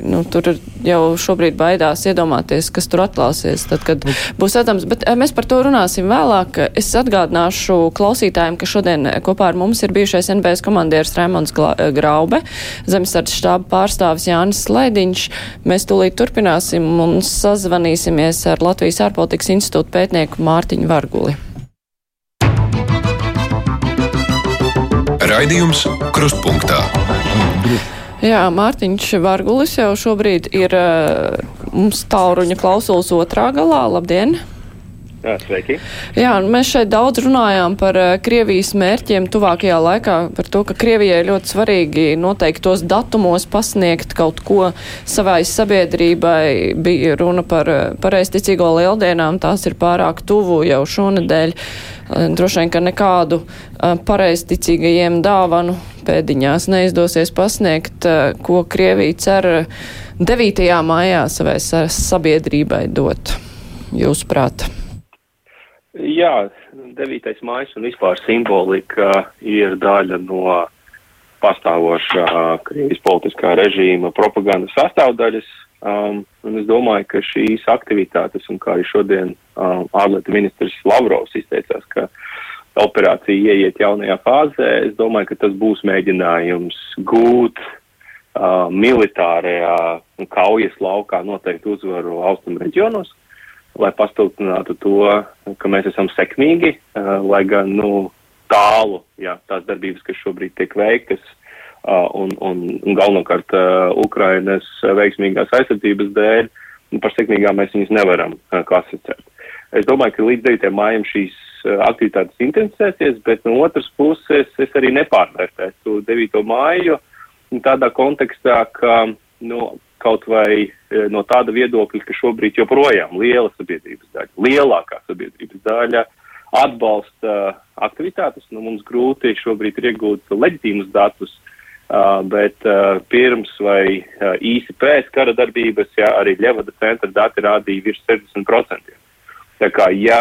nu, tur jau šobrīd baidās iedomāties, kas tur atklāsies, tad, kad būs redzams. Bet eh, mēs par to runāsim vēlāk. Es atgādināšu klausītājiem, ka šodien kopā ar mums ir bijušais NBS komandieris Raimons Graube, zemesardzes štāba pārstāvis Jānis Slaidiņš. Mēs tūlīt turpināsim un sazvanīsimies ar Latvijas ārpolitikas institūta pētnieku Mārtiņu Varguli. Raidījums Krustpunktā. Jā, Mārtiņš Vargulis jau šobrīd ir uh, mums tālruņa klausulas otrā galā. Labdien! Jā, sveiki. Jā, mēs šeit daudz runājām par uh, Krievijas mērķiem tuvākajā laikā, par to, ka Krievijai ļoti svarīgi noteiktos datumos pasniegt kaut ko savai sabiedrībai. Bija runa par uh, pareizticīgo lieldienām, tās ir pārāk tuvu jau šonadēļ. Uh, droši vien, ka nekādu pareizticīgajiem dāvanu pēdiņās neizdosies pasniegt, ko Krievija cer 9. maijā savai sabiedrībai dot, jūsuprāt? Jā, 9. mājas un vispār simbolika ir daļa no pastāvošā Krievijas politiskā režīma propagandas sastāvdaļas. Um, es domāju, ka šīs aktivitātes, un kā arī šodien um, ārlietu ministrs Lavrovs izteicās, ka operācija ieiet jaunajā fāzē, es domāju, ka tas būs mēģinājums gūt uh, militārajā kaujas laukā noteikti uzvaru austrumu reģionos, lai pastiltinātu to, ka mēs esam sekmīgi, uh, lai gan, nu, tālu, jā, tās darbības, kas šobrīd tiek veiktas, un, un, un galvenokārt Ukrainas veiksmīgās aizsardzības dēļ, par sekmīgām mēs viņus nevaram klasificēt. Es domāju, ka līdz 9. mājam šīs aktivitātes intensēsies, bet no otras puses es arī nepārvērtētu 9. māju tādā kontekstā, ka nu, kaut vai no tāda viedokļa, ka šobrīd joprojām liela sabiedrības daļa, lielākā sabiedrības daļa atbalsta aktivitātes. Nu, mums grūti šobrīd ir iegūt leģitīmus datus, bet pirms vai īsi pēc kara darbības, jā, arī Ļevada centra dati rādīja virs 60%. Tā kā, ja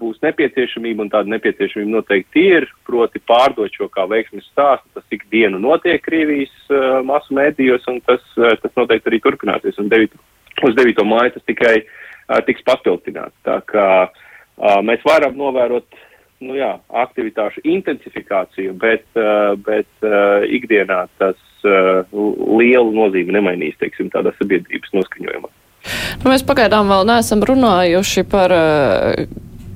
būs nepieciešamība, un tāda nepieciešamība noteikti ir, proti pārdot šo kā veiksmes stāstu, tas ik dienu notiek Krievijas uh, masu mēdījos, un tas, uh, tas noteikti arī turpināsies, un 9, uz 9. māju tas tikai uh, tiks papildināts. Tā kā uh, mēs varam novērot nu jā, aktivitāšu intensifikāciju, bet, uh, bet uh, ikdienā tas uh, lielu nozīmi nemainīs, teiksim, tādā sabiedrības noskaņojumā. Nu, mēs pagaidām vēl neesam runājuši par uh,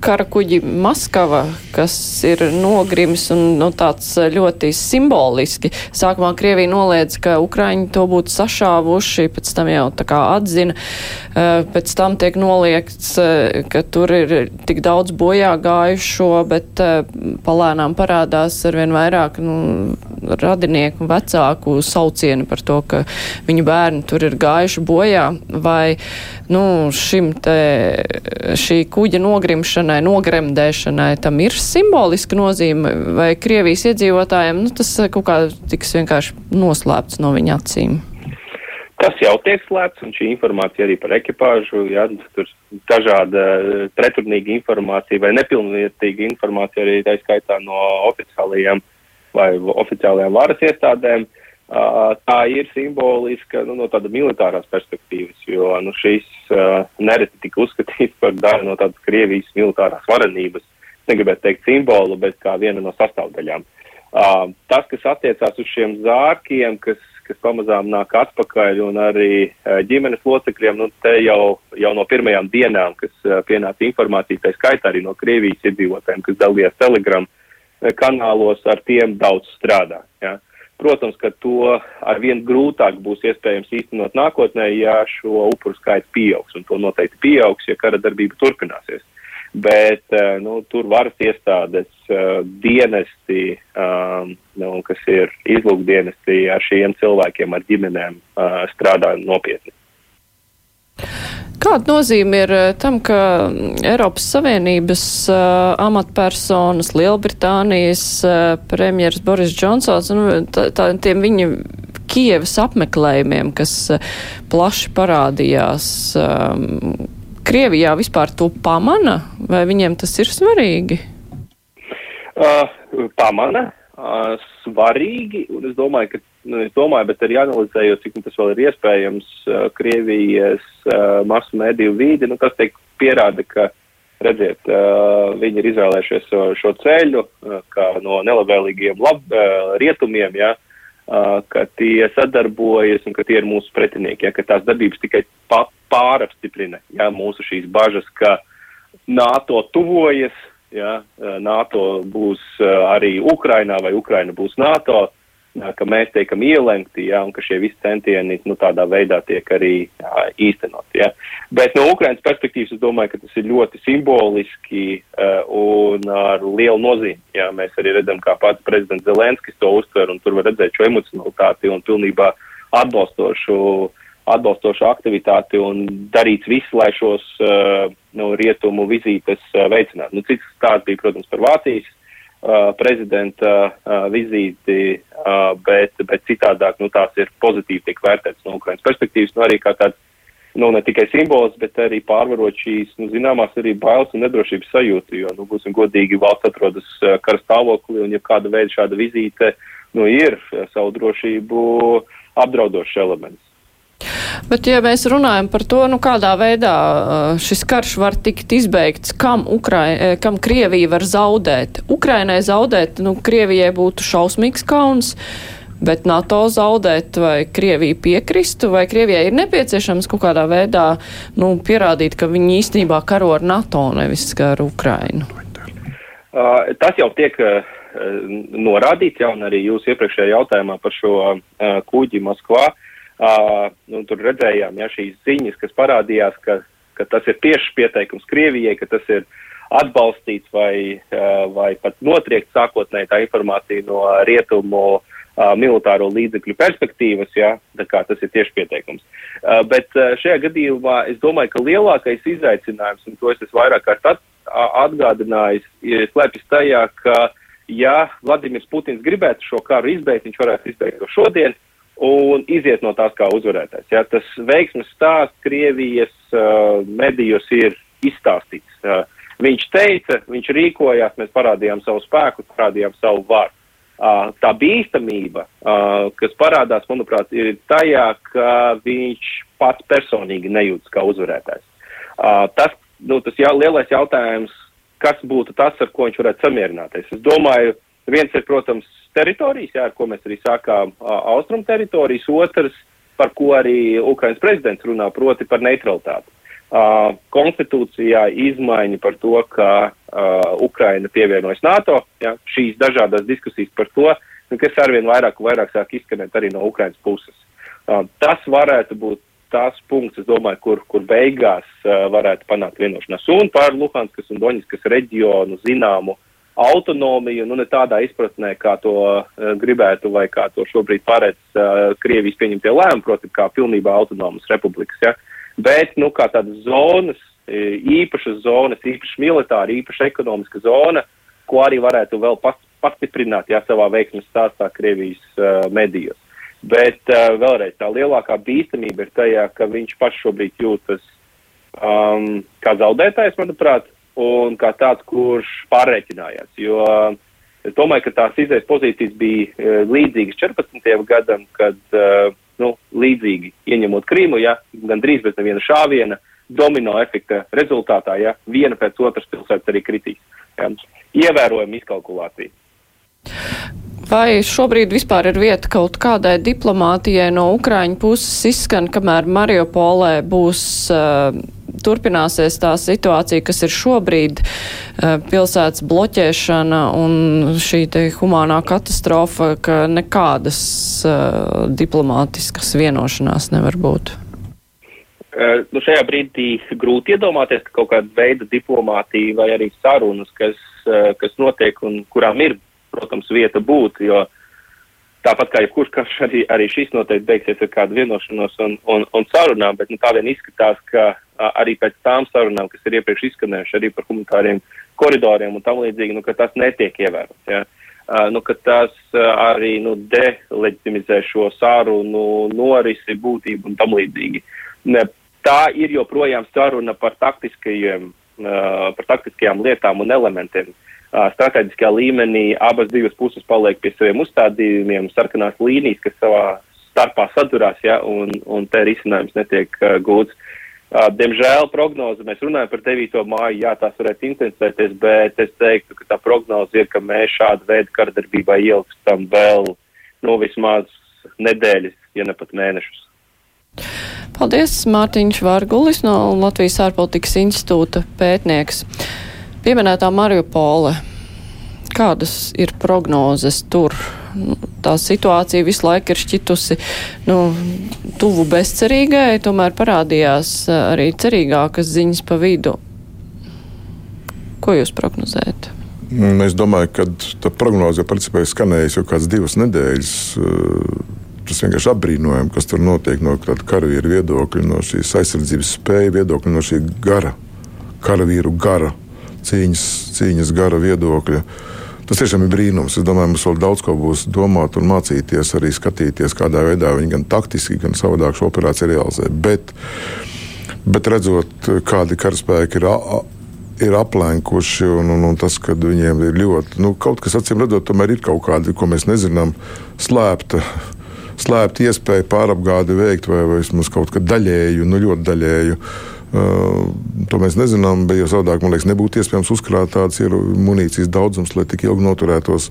karakuģi Maskava, kas ir nogrims un nu, tāds ļoti simboliski. Sākumā Krievija noliedz, ka Ukraiņi to būtu sašāvuši, pēc tam jau tā kā atzina, eh, pēc tam tiek noliegts, eh, ka tur ir tik daudz bojā gājušo, bet eh, palēnām parādās arvien vairāk nu, radinieku un vecāku saucieni par to, ka viņu bērni tur ir gājuši bojā, vai nu, šim te, šī kuģa nogrimšanai, nogremdēšanai, tam ir simboliska nozīme, vai Krievijas iedzīvotājiem, nu, tas kaut kā tiks vienkārši noslēpts no viņa acīm? Tas jau tiek slēpts, un šī informācija arī par ekipāžu, jā, tur dažāda preturnīga informācija vai nepilnvērtīga informācija arī tā skaitā no oficiālajiem vai oficiālajām varas iestādēm. Uh, tā ir simboliska nu, no tāda militārās perspektīvas, jo nu, šīs uh, nereti tika uzskatīts par daļu no tādas Krievijas militārās varenības. Negribētu teikt simbolu, bet kā viena no sastāvdaļām. Uh, tas, kas attiecās uz šiem zārkiem, kas, kas pamazām nāk atpakaļ, un arī uh, ģimenes locekļiem, nu, te jau, jau no pirmajām dienām, kas uh, pienāca informācija, tā skaitā arī no Krievijas iedzīvotājiem, kas dalījās Telegram, kanālos ar tiem daudz strādā. Ja. Protams, ka to arvien grūtāk būs iespējams īstenot nākotnē, ja šo upuru skaits pieaugs, un to noteikti pieaugs, ja kara darbība turpināsies. Bet uh, nu, tur varas iestādes, uh, dienesti, um, nu, kas ir izlūkdienesti ar šiem cilvēkiem, ar ģimenēm, uh, strādā nopietni. Kāda nozīme ir eh, tam, ka Eiropas Savienības uh, amatpersonas, Lielbritānijas uh, premjeras Boris Džonsons, nu, tā, tā, tiem viņa Kievas apmeklējumiem, kas uh, plaši parādījās, um, Krievijā vispār to pamana, vai viņiem tas ir svarīgi? Uh, pamana, uh, svarīgi, un es domāju, ka nu, es domāju, bet arī analizējot, cik nu, tas vēl ir iespējams, uh, Krievijas uh, masu mediju vīdi, nu, tas teik pierāda, ka, redziet, uh, viņi ir izvēlējušies šo, šo ceļu, uh, kā no nelabvēlīgiem lab, uh, rietumiem, ja, uh, ka tie sadarbojas un ka tie ir mūsu pretinieki, ja, ka tās darbības tikai pa, pārapstiprina, ja, mūsu šīs bažas, ka NATO tuvojas, ja, NATO būs uh, arī Ukrainā vai Ukraina būs NATO. Uh, ka mēs tiekam ielenkti, ja, un ka šie visi centieni nu, tādā veidā tiek arī jā, īstenot. Ja. Bet no Ukrainas perspektīvas es domāju, ka tas ir ļoti simboliski uh, un ar lielu nozīmi. Ja. Mēs arī redzam, kā pats prezidents Zelenskis to uztver, un tur var redzēt šo emocionalitāti un pilnībā atbalstošu, atbalstošu aktivitāti un darīts viss, lai šos uh, nu, rietumu vizītes uh, veicinātu. Nu, cits stāsts bija, protams, par Vācijas Uh, prezidenta vizīti, bet, bet citādāk, nu, tās ir pozitīvi tiek vērtētas no Ukrainas perspektīvas, nu, arī kā tāds, nu, ne tikai simbols, bet arī pārvarot šīs, nu, zināmās arī bailes un nedrošības sajūtu, jo, nu, būsim godīgi, valsts atrodas kara stāvoklī, un ja kāda veida šāda vizīte, nu, ir savu drošību apdraudošs elements. Bet, ja mēs runājam par to, nu, kādā veidā šis karš var tikt izbeigts, kam, Ukrai, kam Krievija var zaudēt? Ukrainai zaudēt, nu, Krievijai būtu šausmīgs kauns. Bet NATO zaudēt vai Krievija piekristu, vai Krievijai ir nepieciešams kaut kādā veidā nu, pierādīt, ka viņi īstenībā karo ar NATO, nevis ar Ukrainu? Uh, tas jau tiek uh, norādīts, jau arī jūs iepriekšējā jautājumā par šo uh, kuģi Moskvā. Uh, Uh, nu, tur redzējām ja, šīs ziņas, kas parādījās, ka, ka tas ir tieši pieteikums Krievijai, ka tas ir atbalstīts vai, uh, vai pat notriekt sākotnēji tā informācija no rietumu uh, militāro līdzekļu perspektīvas, ja, tas ir tieši pieteikums. Uh, bet uh, šajā gadījumā es domāju, ka lielākais izaicinājums, un to es esmu vairāk kārt at, atgādinājis, slēpjas tajā, ka ja Vladimirs Putins gribētu šo karu izbeigt, viņš varētu izbeigt to šodien, uh, un iziet no tās kā uzvarētājs. Ja? Tas veiksmes stāsts Krievijas uh, medijos ir izstāstīts. Uh, viņš teica, viņš rīkojās, mēs parādījām savu spēku, parādījām savu varu. Uh, tā bīstamība, uh, kas parādās, manuprāt, ir tajā, ka viņš pats personīgi nejūtas kā uzvarētājs. Uh, tas, nu, tas jā, lielais jautājums, kas būtu tas, ar ko viņš varētu samierināties. Es domāju, viens ir, protams, teritorijas, jā, ar ko mēs arī sākām austrumu teritorijas, otrs, par ko arī Ukrainas prezidents runā, proti par neutralitāti. Uh, konstitūcijā izmaiņa par to, ka uh, Ukraina pievienojas NATO, ja, šīs dažādas diskusijas par to, nu, kas arvien vairāk un vairāk sāk izskanēt arī no Ukrainas puses. Uh, tas varētu būt tās punkts, es domāju, kur, kur beigās uh, varētu panākt vienošanās. Un par Luhanskas un Doņiskas reģionu zināmu uh, autonomiju, nu ne tādā izpratnē, kā to uh, gribētu vai kā to šobrīd paredz uh, Krievijas pieņemtie lēmumi, proti, kā pilnībā autonomas republikas, ja? bet, nu, kā tādas zonas, īpašas zonas, īpaši militāra, īpaši ekonomiska zona, ko arī varētu vēl pastiprināt, ja savā veiksmes stāstā Krievijas uh, medijos. Bet uh, vēlreiz tā lielākā bīstamība ir tajā, ka viņš pats šobrīd jūtas um, kā zaudētājs, manuprāt, un kā tāds, kurš pārreikinājās. Jo es domāju, ka tās izējas pozīcijas bija uh, līdzīgas 14. gadam, kad uh, nu, līdzīgi ieņemot Krīmu, ja gandrīz bez neviena šāviena, domino efekta rezultātā, ja viena pēc otras pilsētas arī kritīs. Ja. Ievērojama izkalkulācija. Vai šobrīd vispār ir vieta kaut kādai diplomātijai no Ukraiņu puses izskan, kamēr Mariupolē būs uh, turpināsies tā situācija, kas ir šobrīd pilsētas bloķēšana un šī te humānā katastrofa, ka nekādas diplomātiskas vienošanās nevar būt? Uh, nu šajā brīdī grūti iedomāties, ka kaut kāda veida diplomātija vai arī sarunas, kas, uh, kas notiek un kurām ir, protams, vieta būt, jo tāpat kā jebkurš karš arī, arī šis noteikti beigsies ar kādu vienošanos un, un, un sarunām, bet nu, tā vien izskatās, ka uh, arī pēc tām sarunām, kas ir iepriekš izskanējuši arī par humanitāriem koridoriem un tam līdzīgi, nu, ka tas netiek ievērots. Ja? Uh, nu, ka tas uh, arī nu, deleģitimizē šo sarunu norisi, būtību un tam līdzīgi. Ne, tā ir joprojām saruna par, taktiskajiem, uh, par taktiskajām lietām un elementiem. Strateģiskajā līmenī abas divas puses paliek pie saviem uzstādījumiem, sarkanās līnijas, kas savā starpā sadurās, ja, un, un te risinājums netiek uh, gūts. Uh, diemžēl prognoze, mēs runājam par 9. māju, jā, tās varētu intensēties, bet es teiktu, ka tā prognoze ir, ka mēs šādu veidu kardarbībā ilgstam vēl, nu, vismaz nedēļas, ja ne pat mēnešus. Paldies, Mārtiņš Vārgulis no Latvijas ārpolitikas institūta pētnieks. Pieminētā Mariupole. Kādas ir prognozes tur? Nu, tā situācija visu laiku ir šķitusi nu, tuvu bezcerīgai, tomēr parādījās arī cerīgākas ziņas pa vidu. Ko jūs prognozējat? Es domāju, ka tā prognoze jau principā ir skanējusi jau kādas divas nedēļas tas vienkārši apbrīnojami, kas tur notiek no karavīra viedokļa, no šīs aizsardzības spēja viedokļa, no šī gara, karavīru gara, cīņas, cīņas gara viedokļa. Tas tiešām ir brīnums. Es domāju, mums vēl daudz ko būs domāt un mācīties, arī skatīties, kādā veidā viņi gan taktiski, gan savādāk šo operāciju realizē. Bet, bet redzot, kādi karaspēki ir ir aplenkuši, un, un, un tas, ka viņiem ir ļoti, nu, kaut kas acīm redzot, tomēr ir kaut kādi, ko mēs nezinām, slēpta slēpta iespēja pārapgādi veikt, vai, vai vismaz kaut kā daļēju, nu ļoti daļēju. Uh, to mēs nezinām, bet jau savādāk, man liekas, nebūtu iespējams uzkrāt tādas munīcijas daudzums, lai tik ilgi noturētos.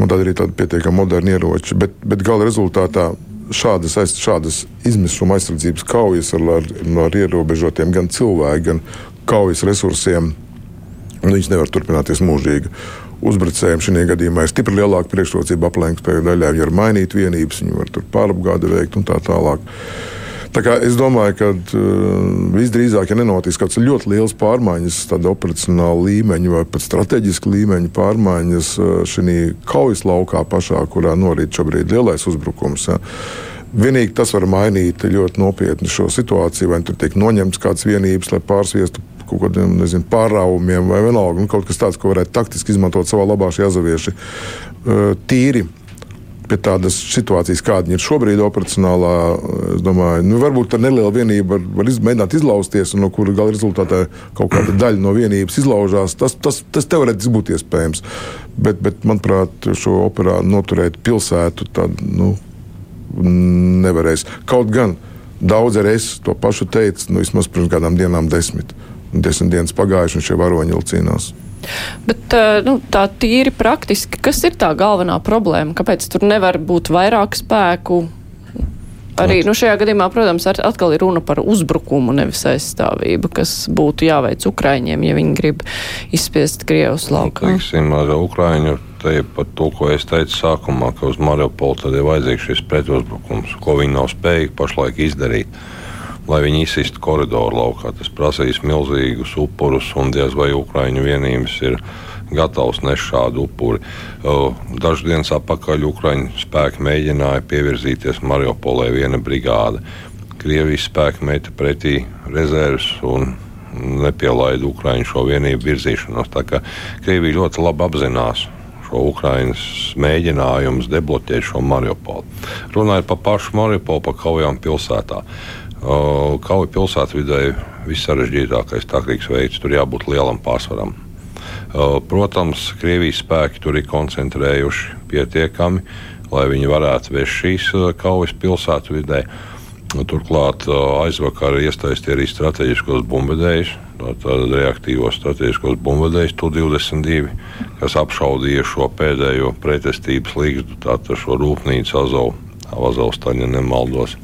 Un tad arī tādi pietiekami moderni ieroči. Bet, bet gala rezultātā šādas, šādas izmisuma aizsardzības kaujas ar, ar, ar ierobežotiem gan cilvēku, gan kaujas resursiem, nu, viņas nevar turpināties mūžīgi uzbrucējiem šajā gadījumā ir stipri lielāka priekšrocība aplenkspēju daļai. Viņi var mainīt vienības, viņi var tur pārapgādi veikt un tā tālāk. Es domāju, ka uh, visdrīzāk, ja nenotiks kaut kāds ļoti liels pārmaiņas, tāda operacionāla līmeņa vai pat strateģiska līmeņa pārmaiņas uh, šajā kaujas laukā pašā, kurā norit šobrīd lielais uzbrukums. Ja. Vienīgi tas var mainīt ļoti nopietni šo situāciju, vai tur tiek noņemts kāds vienības, lai pārsviestu kaut kādiem nezinu, pārāvumiem vai vienalga, nu, kaut kas tāds, ko varētu taktiski izmantot savā labā šie azavieši. Tīri pie tādas situācijas, kāda ir šobrīd operacionālā, es domāju, nu, varbūt ar nelielu vienību var, var iz, mēģināt izlausties, un no kura gala rezultātā kaut kāda daļa no vienības izlaužās. Tas, tas, tas teorētiski būtu iespējams. Bet, bet manuprāt, šo operāciju noturēt pilsētu tad, nu, nevarēs. Kaut gan daudz arī es to pašu teicu, nu, vismaz pirms kādām dienām, desmit desmit dienas pagājuši, un šie varoņi vēl cīnās. Bet nu, tā tīri praktiski, kas ir tā galvenā problēma? Kāpēc tur nevar būt vairāk spēku? Arī nu, šajā gadījumā, protams, atkal ir runa par uzbrukumu, nevis aizstāvību, kas būtu jāveic Ukraiņiem, ja viņi grib izspiest Krievus laukā. Nu, teiksim, ar Ukraiņu te ir par to, ko es teicu sākumā, ka uz Mariupolu tad ir vajadzīgs šis pretuzbrukums, ko viņi nav spējīgi pašlaik izdarīt lai viņi izsistu koridoru laukā. Tas prasīs milzīgus upurus, un diez vai Ukrāņu vienības ir gatavs nest šādu upuri. Dažas dienas atpakaļ Ukrāņu spēki mēģināja pievirzīties Mariupolē viena brigāde. Krievijas spēki meta pretī rezerves un nepielaida Ukrāņu šo vienību virzīšanos. Tā kā Krievija ļoti labi apzinās šo Ukraiņas mēģinājumus debloķēt šo Mariupolu. Runājot par pašu Mariupolu, par kaujām pilsētā. Kauja pilsētvidē vissarežģītākais taktikas veids, tur jābūt lielam pārsvaram. Protams, Krievijas spēki tur ir koncentrējuši pietiekami, lai viņi varētu vest šīs kaujas pilsētvidē. Turklāt aizvakar iesaistīja arī strateģiskos bumbvedējus, tātad reaktīvos strateģiskos bumbvedējus, Tu-22, kas apšaudīja šo pēdējo pretestības līgstu, tātad šo rūpnīcu Azovu, Azovstaņa nemaldos.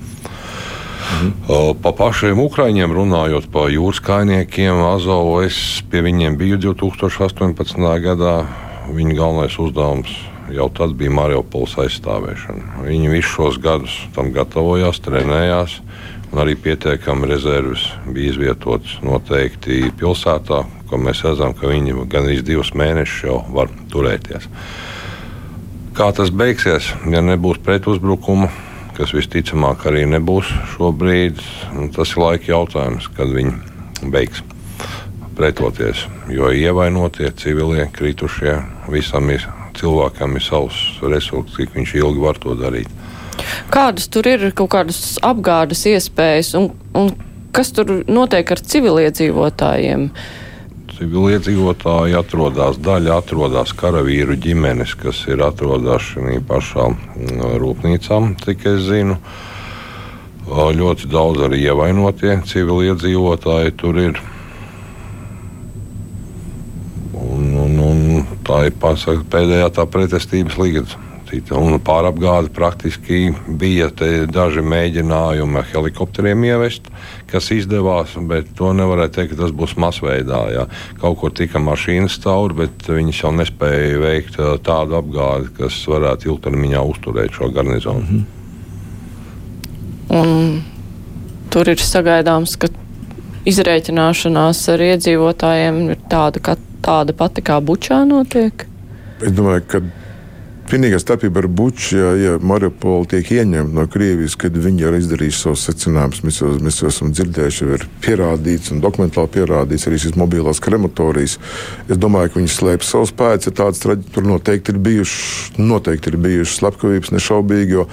Mhm. Pa pašiem ukraiņiem runājot par jūras kainiekiem, Azovu es pie viņiem biju 2018. gadā. Viņa galvenais uzdevums jau tad bija Mariupols aizstāvēšana. Viņi visus šos gadus tam gatavojās, trenējās. Arī pietiekami rezerves bija izvietotas noteikti pilsētā, ko mēs redzam, ka viņi gan arī divus mēnešus jau var turēties. Kā tas beigsies, ja nebūs pretuzbrukuma, kas visticamāk arī nebūs šobrīd, tas ir laika jautājums, kad viņi beigs pretoties. Jo ievainotie civilie, kritušie, visam ir cilvēkam ir savs resurss, cik viņš ilgi var to darīt. Kādas tur ir kaut kādas apgādes iespējas un, un kas tur notiek ar civiliedzīvotājiem? Civiliedzīvotāji atrodas, daļa atrodas karavīru ģimenes, kas ir atrodas šajā pašā mm, rūpnīcā, cik es zinu. Ļoti daudz arī ievainotie civiliedzīvotāji tur ir. Un, un, un tā ir pasaka, pēdējā tā pretestības līnija cita. Un pārapgāde praktiski bija daži mēģinājumi ar helikopteriem ievest, kas izdevās, bet to nevarēja teikt, ka tas būs masveidā. Jā. Kaut kur tika mašīnas cauri, bet viņi jau nespēja veikt tādu apgādi, kas varētu ilgtermiņā uzturēt šo garnizonu. Mm -hmm. Un tur ir sagaidāms, ka izreikināšanās ar iedzīvotājiem ir tāda, tāda pati kā bučā notiek? Es domāju, ka Vienīgā starpība ar Buču, ja, ja Mariupola tiek ieņemta no Krievijas, kad viņi ir izdarījuši savus secinājumus, mēs, jau, mēs jau esam dzirdējuši, ir pierādīts un dokumentāli pierādīts arī šīs mobilās krematorijas. Es domāju, ka viņi slēpj savus spēkus, ja tādas tur noteikti ir bijušas, noteikti ir bijušas slepkavības nešaubīgi, jo,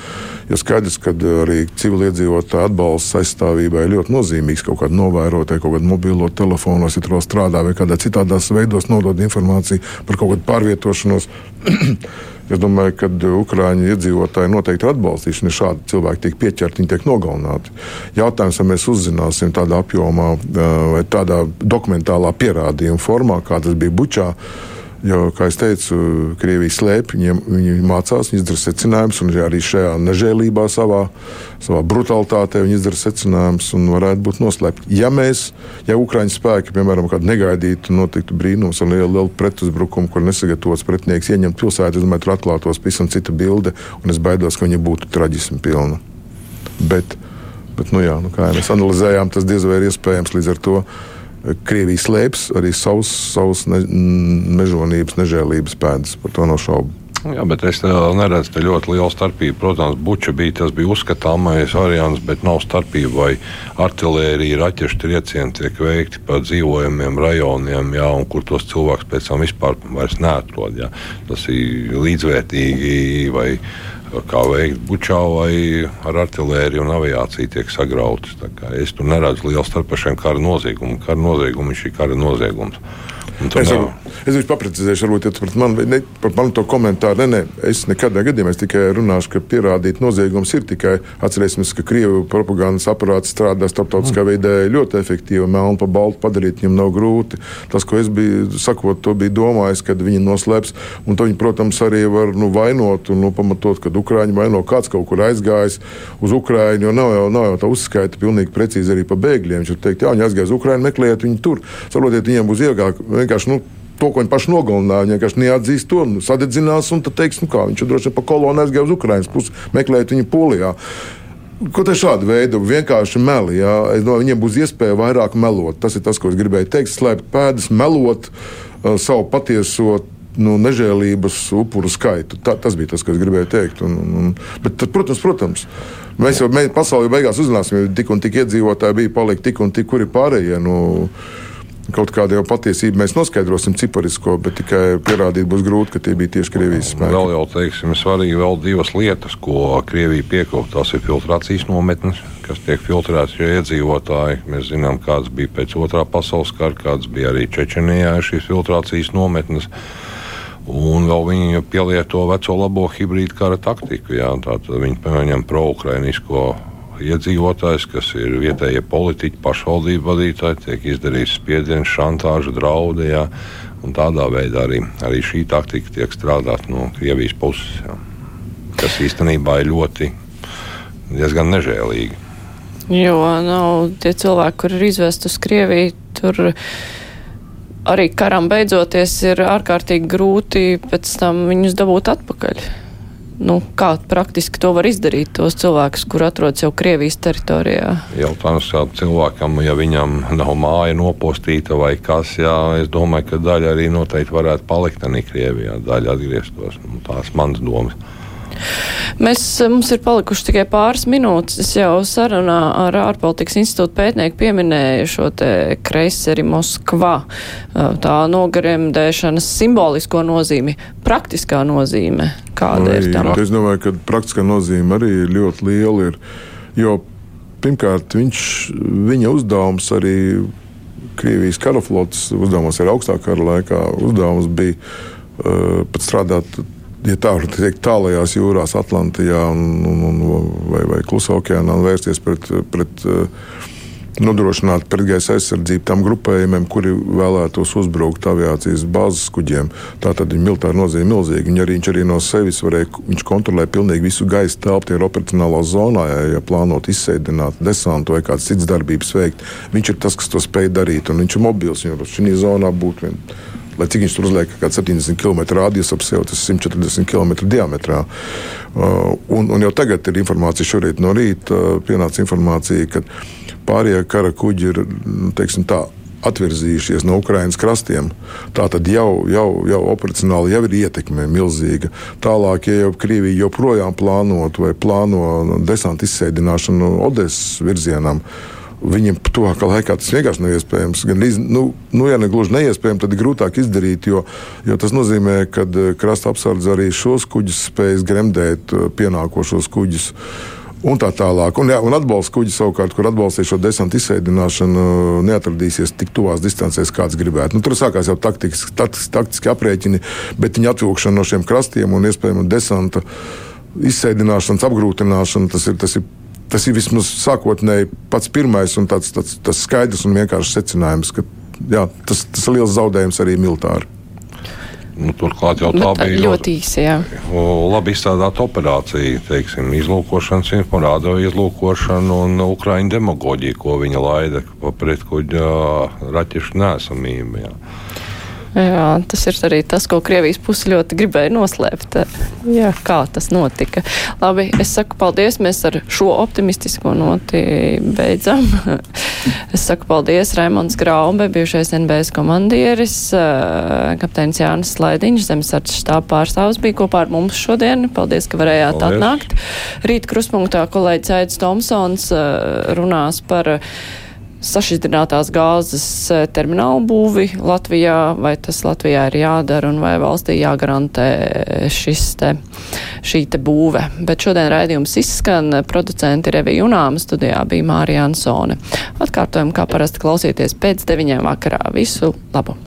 jo skaidrs, ka arī civiliedzīvotāju atbalsts aizstāvībai ir ļoti nozīmīgs. Kaut kāda novērotāja, kaut kāda mobilo telefonos, ja tur strādā vai kādā citādās veidos nodod informāciju par kaut kādu pārvietošanos. [CLEARS THROAT] Es domāju, ka Ukrāņu iedzīvotāji noteikti atbalstīs, ja šādi cilvēki tiek pieķerti, viņi tiek nogalināti. Jautājums, vai mēs uzzināsim tādā apjomā vai tādā dokumentālā pierādījuma formā, kā tas bija Bučā Jo, kā jau teicu, Krievija slēpj, viņiem, viņi mācās, viņi izdara secinājumus, un arī šajā nežēlībā, savā, savā brutalitātē viņi izdara secinājumus un varētu būt noslēpti. Ja mēs, ja Ukraiņu spēki, piemēram, kādu negaidītu, notiktu brīnums un lielu, lielu pretuzbrukumu, kur nesagatavots pretinieks ieņemt pilsētu, es domāju, tur atklātos pavisam cita bilde, un es baidos, ka viņa būtu traģismi pilna. Bet, bet nu jā, nu kā jau mēs analizējām, tas diez vai ir iespējams līdz ar to Krievija slēpjas arī savus, savus ne, mežonības, nežēlības pēdas. Par to nav šaubu. Jā, bet es neredzu te ļoti lielu starpību. Protams, buča bija tas bija uzskatāmais variants, bet nav starpība, vai artērija, raķešu triecieni tiek veikti pa dzīvojamiem rajoniem, jā, un kur tos cilvēkus pēc tam vispār neatrod. Jā. Tas ir līdzvērtīgi vai kā veikt bučā vai ar artēriju un aviāciju tiek sagrautas. Es tur neredzu lielu starp šiem kara noziegumiem. Kara noziegums ir kara noziegums. Es, varu, es viņu paprecizēšu, varbūt ja par mani, ne, par mani to komentāru. Ne, ne, es nekādā gadījumā es tikai runāšu, ka pierādīt noziegums ir tikai atcerēsimies, ka Krievijas propagandas aparāts strādā starptautiskā mm. veidē ļoti efektīvi. Melnu pa baltu padarīt viņam nav grūti. Tas, ko es biju sakot, to biju domājis, kad viņi noslēps. Un to viņi, protams, arī var nu, vainot un nu, pamatot, kad Ukrāņi vaino kāds kaut kur aizgājis uz Ukrāņu. Jo nav jau, nav jau tā uzskaita pilnīgi precīzi arī pa bēgļiem. Viņš var teikt, jā, viņi aizgāja uz Ukrāņu, meklējiet viņu tur. Saprotiet, viņiem būs ilgāk vienkārši nu, to, ko viņi paši nogalināja. Viņi vienkārši neatzīst to, nu, sadedzinās un tad teiks, nu kā viņš droši vien pa kolonu aizgāja uz Ukraiņas pusi, meklējot viņu polijā. Ko te šādu veidu vienkārši meli? Jā? Es domāju, viņiem būs iespēja vairāk melot. Tas ir tas, ko es gribēju teikt. Slēpt pēdas, melot uh, savu patieso nu, nežēlības upuru skaitu. Tā, tas bija tas, ko es gribēju teikt. Un, un, bet, tad, protams, protams, mēs jau mēs pasaulē beigās uzzināsim, ja tik un tik iedzīvotāji bija palikuši tik un tik, kuri pārējie. Nu, Kaut kādu jau patiesību mēs noskaidrosim ciparisko, bet tikai pierādīt būs grūti, ka tie bija tieši Krievijas spēki. Vēl jau teiksim, svarīgi vēl divas lietas, ko Krievija piekopja. Tas ir filtrācijas nometnes, kas tiek filtrētas jo iedzīvotāji. Mēs zinām, kāds bija pēc otrā pasaules kara, kāds bija arī Čečenijā šīs filtrācijas nometnes. Un vēl viņi pielieto veco labo hibrīdu kara taktiku. Jā, viņi pieņem pro-ukrainisko iedzīvotājs, kas ir vietējie politiķi, pašvaldību vadītāji, tiek izdarīts spiediens, šantāža, draudi. Jā, tādā veidā arī, arī šī taktika tiek strādāta no Krievijas puses, jā, kas īstenībā ir ļoti diezgan nežēlīgi. Jo nav tie cilvēki, kur ir izvest uz Krieviju, tur arī karam beidzoties ir ārkārtīgi grūti pēc tam viņus dabūt atpakaļ. Nu, kā praktiski to var izdarīt tos cilvēkus, kur atrodas jau Krievijas teritorijā? Jautājums kā cilvēkam, ja viņam nav māja nopostīta vai kas, jā, es domāju, ka daļa arī noteikti varētu palikt arī Krievijā, daļa atgrieztos. Nu, tās manas domas. Mēs, mums ir palikuši tikai pāris minūtes. Es jau sarunā ar ārpolitikas institūtu pētnieku pieminēju šo te kreiseri Moskva, tā nogaremdēšanas simbolisko nozīmi, praktiskā nozīme. Kāda Vai, ir tā? Es domāju, ka praktiskā nozīme arī ir ļoti liela. Ir, jo pirmkārt, viņš, viņa uzdevums arī Krievijas karaflotes uzdevums ir augstākā kara laikā. Uzdevums bija uh, pat strādāt ja tā var teikt, tālajās jūrās, Atlantijā un, un, un, vai, vai Klusā okeānā un vērsties pret, pret nodrošināt pretgaisa aizsardzību tam grupējumiem, kuri vēlētos uzbrukt aviācijas bāzes kuģiem. Tā tad ir militāra nozīme milzīga. Viņa arī, viņš arī no sevis varēja, viņš kontrolē pilnīgi visu gaisa telpu, ir operacionālā zonā, ja, ja plānot izsēdināt desantu vai kādas citas darbības veikt. Viņš ir tas, kas to spēj darīt, un viņš ir mobils, jo šī zonā būtu vien lai cik viņš tur uzliek, kaut kāds 70 km radius ap sevi, tas ir 140 km diametrā. Uh, un, un jau tagad ir informācija, šorīt no rīta uh, pienāca informācija, ka pārējie kara kuģi ir nu, teiksim, tā, atvirzījušies no Ukraiņas krastiem. Tā tad jau, jau, jau operacionāli jau ir ietekme milzīga. Tālāk, ja jau Krievija joprojām plānot vai plāno desantu izsēdināšanu Odesas virzienam, Viņiem tuvākā laikā tas vienkārši nav iespējams. Gan, nu, nu, ja ne gluži neiespējami, tad ir grūtāk izdarīt, jo, jo tas nozīmē, ka krasta apsardze arī šos kuģus spējas gremdēt pienākošos kuģus. Un tā tālāk. Un, jā, un atbalsta kuģi savukārt, kur atbalstīja šo desantu izsēdināšanu, neatradīsies tik tuvās distancēs, kāds gribētu. Nu, tur sākās jau taktiski, taktiski, taktiski aprēķini, bet viņa atvilkšana no šiem krastiem un iespējama desanta izsēdināšanas apgrūtināšana, tas ir, tas ir tas ir vismaz sākotnēji pats pirmais un tāds, tāds, tāds skaidrs un vienkāršs secinājums, ka jā, tas, tas ir liels zaudējums arī militāri. Nu, turklāt jau tā Bet, bija ļoti. Jā. labi izstrādāta operācija, teiksim, izlūkošanas informācija, izlūkošana un ukrāņu demagoģija, ko viņa laida pret kuģa raķešu nesamību. Jā. Jā, tas ir arī tas, ko Krievijas puse ļoti gribēja noslēpt. Jā, kā tas notika. Labi, es saku paldies. Mēs ar šo optimistisko noti beidzam. [LAUGHS] es saku paldies Raimons Graube, bijušais NBS komandieris, kapteinis Jānis Slaidiņš, zemesardzes štāba pārstāvs bija kopā ar mums šodien. Paldies, ka varējāt paldies. atnākt. Rīt kruspunktā kolēģis Aits Tomsons runās par sašķidrinātās gāzes eh, terminālu būvi Latvijā, vai tas Latvijā ir jādara un vai valstī jāgarantē šis te, šī te būve. Bet šodien raidījums izskan, producenti Revija Unāma studijā bija Mārija Ansone. Atkārtojam, kā parasti klausieties pēc deviņiem vakarā. Visu labu!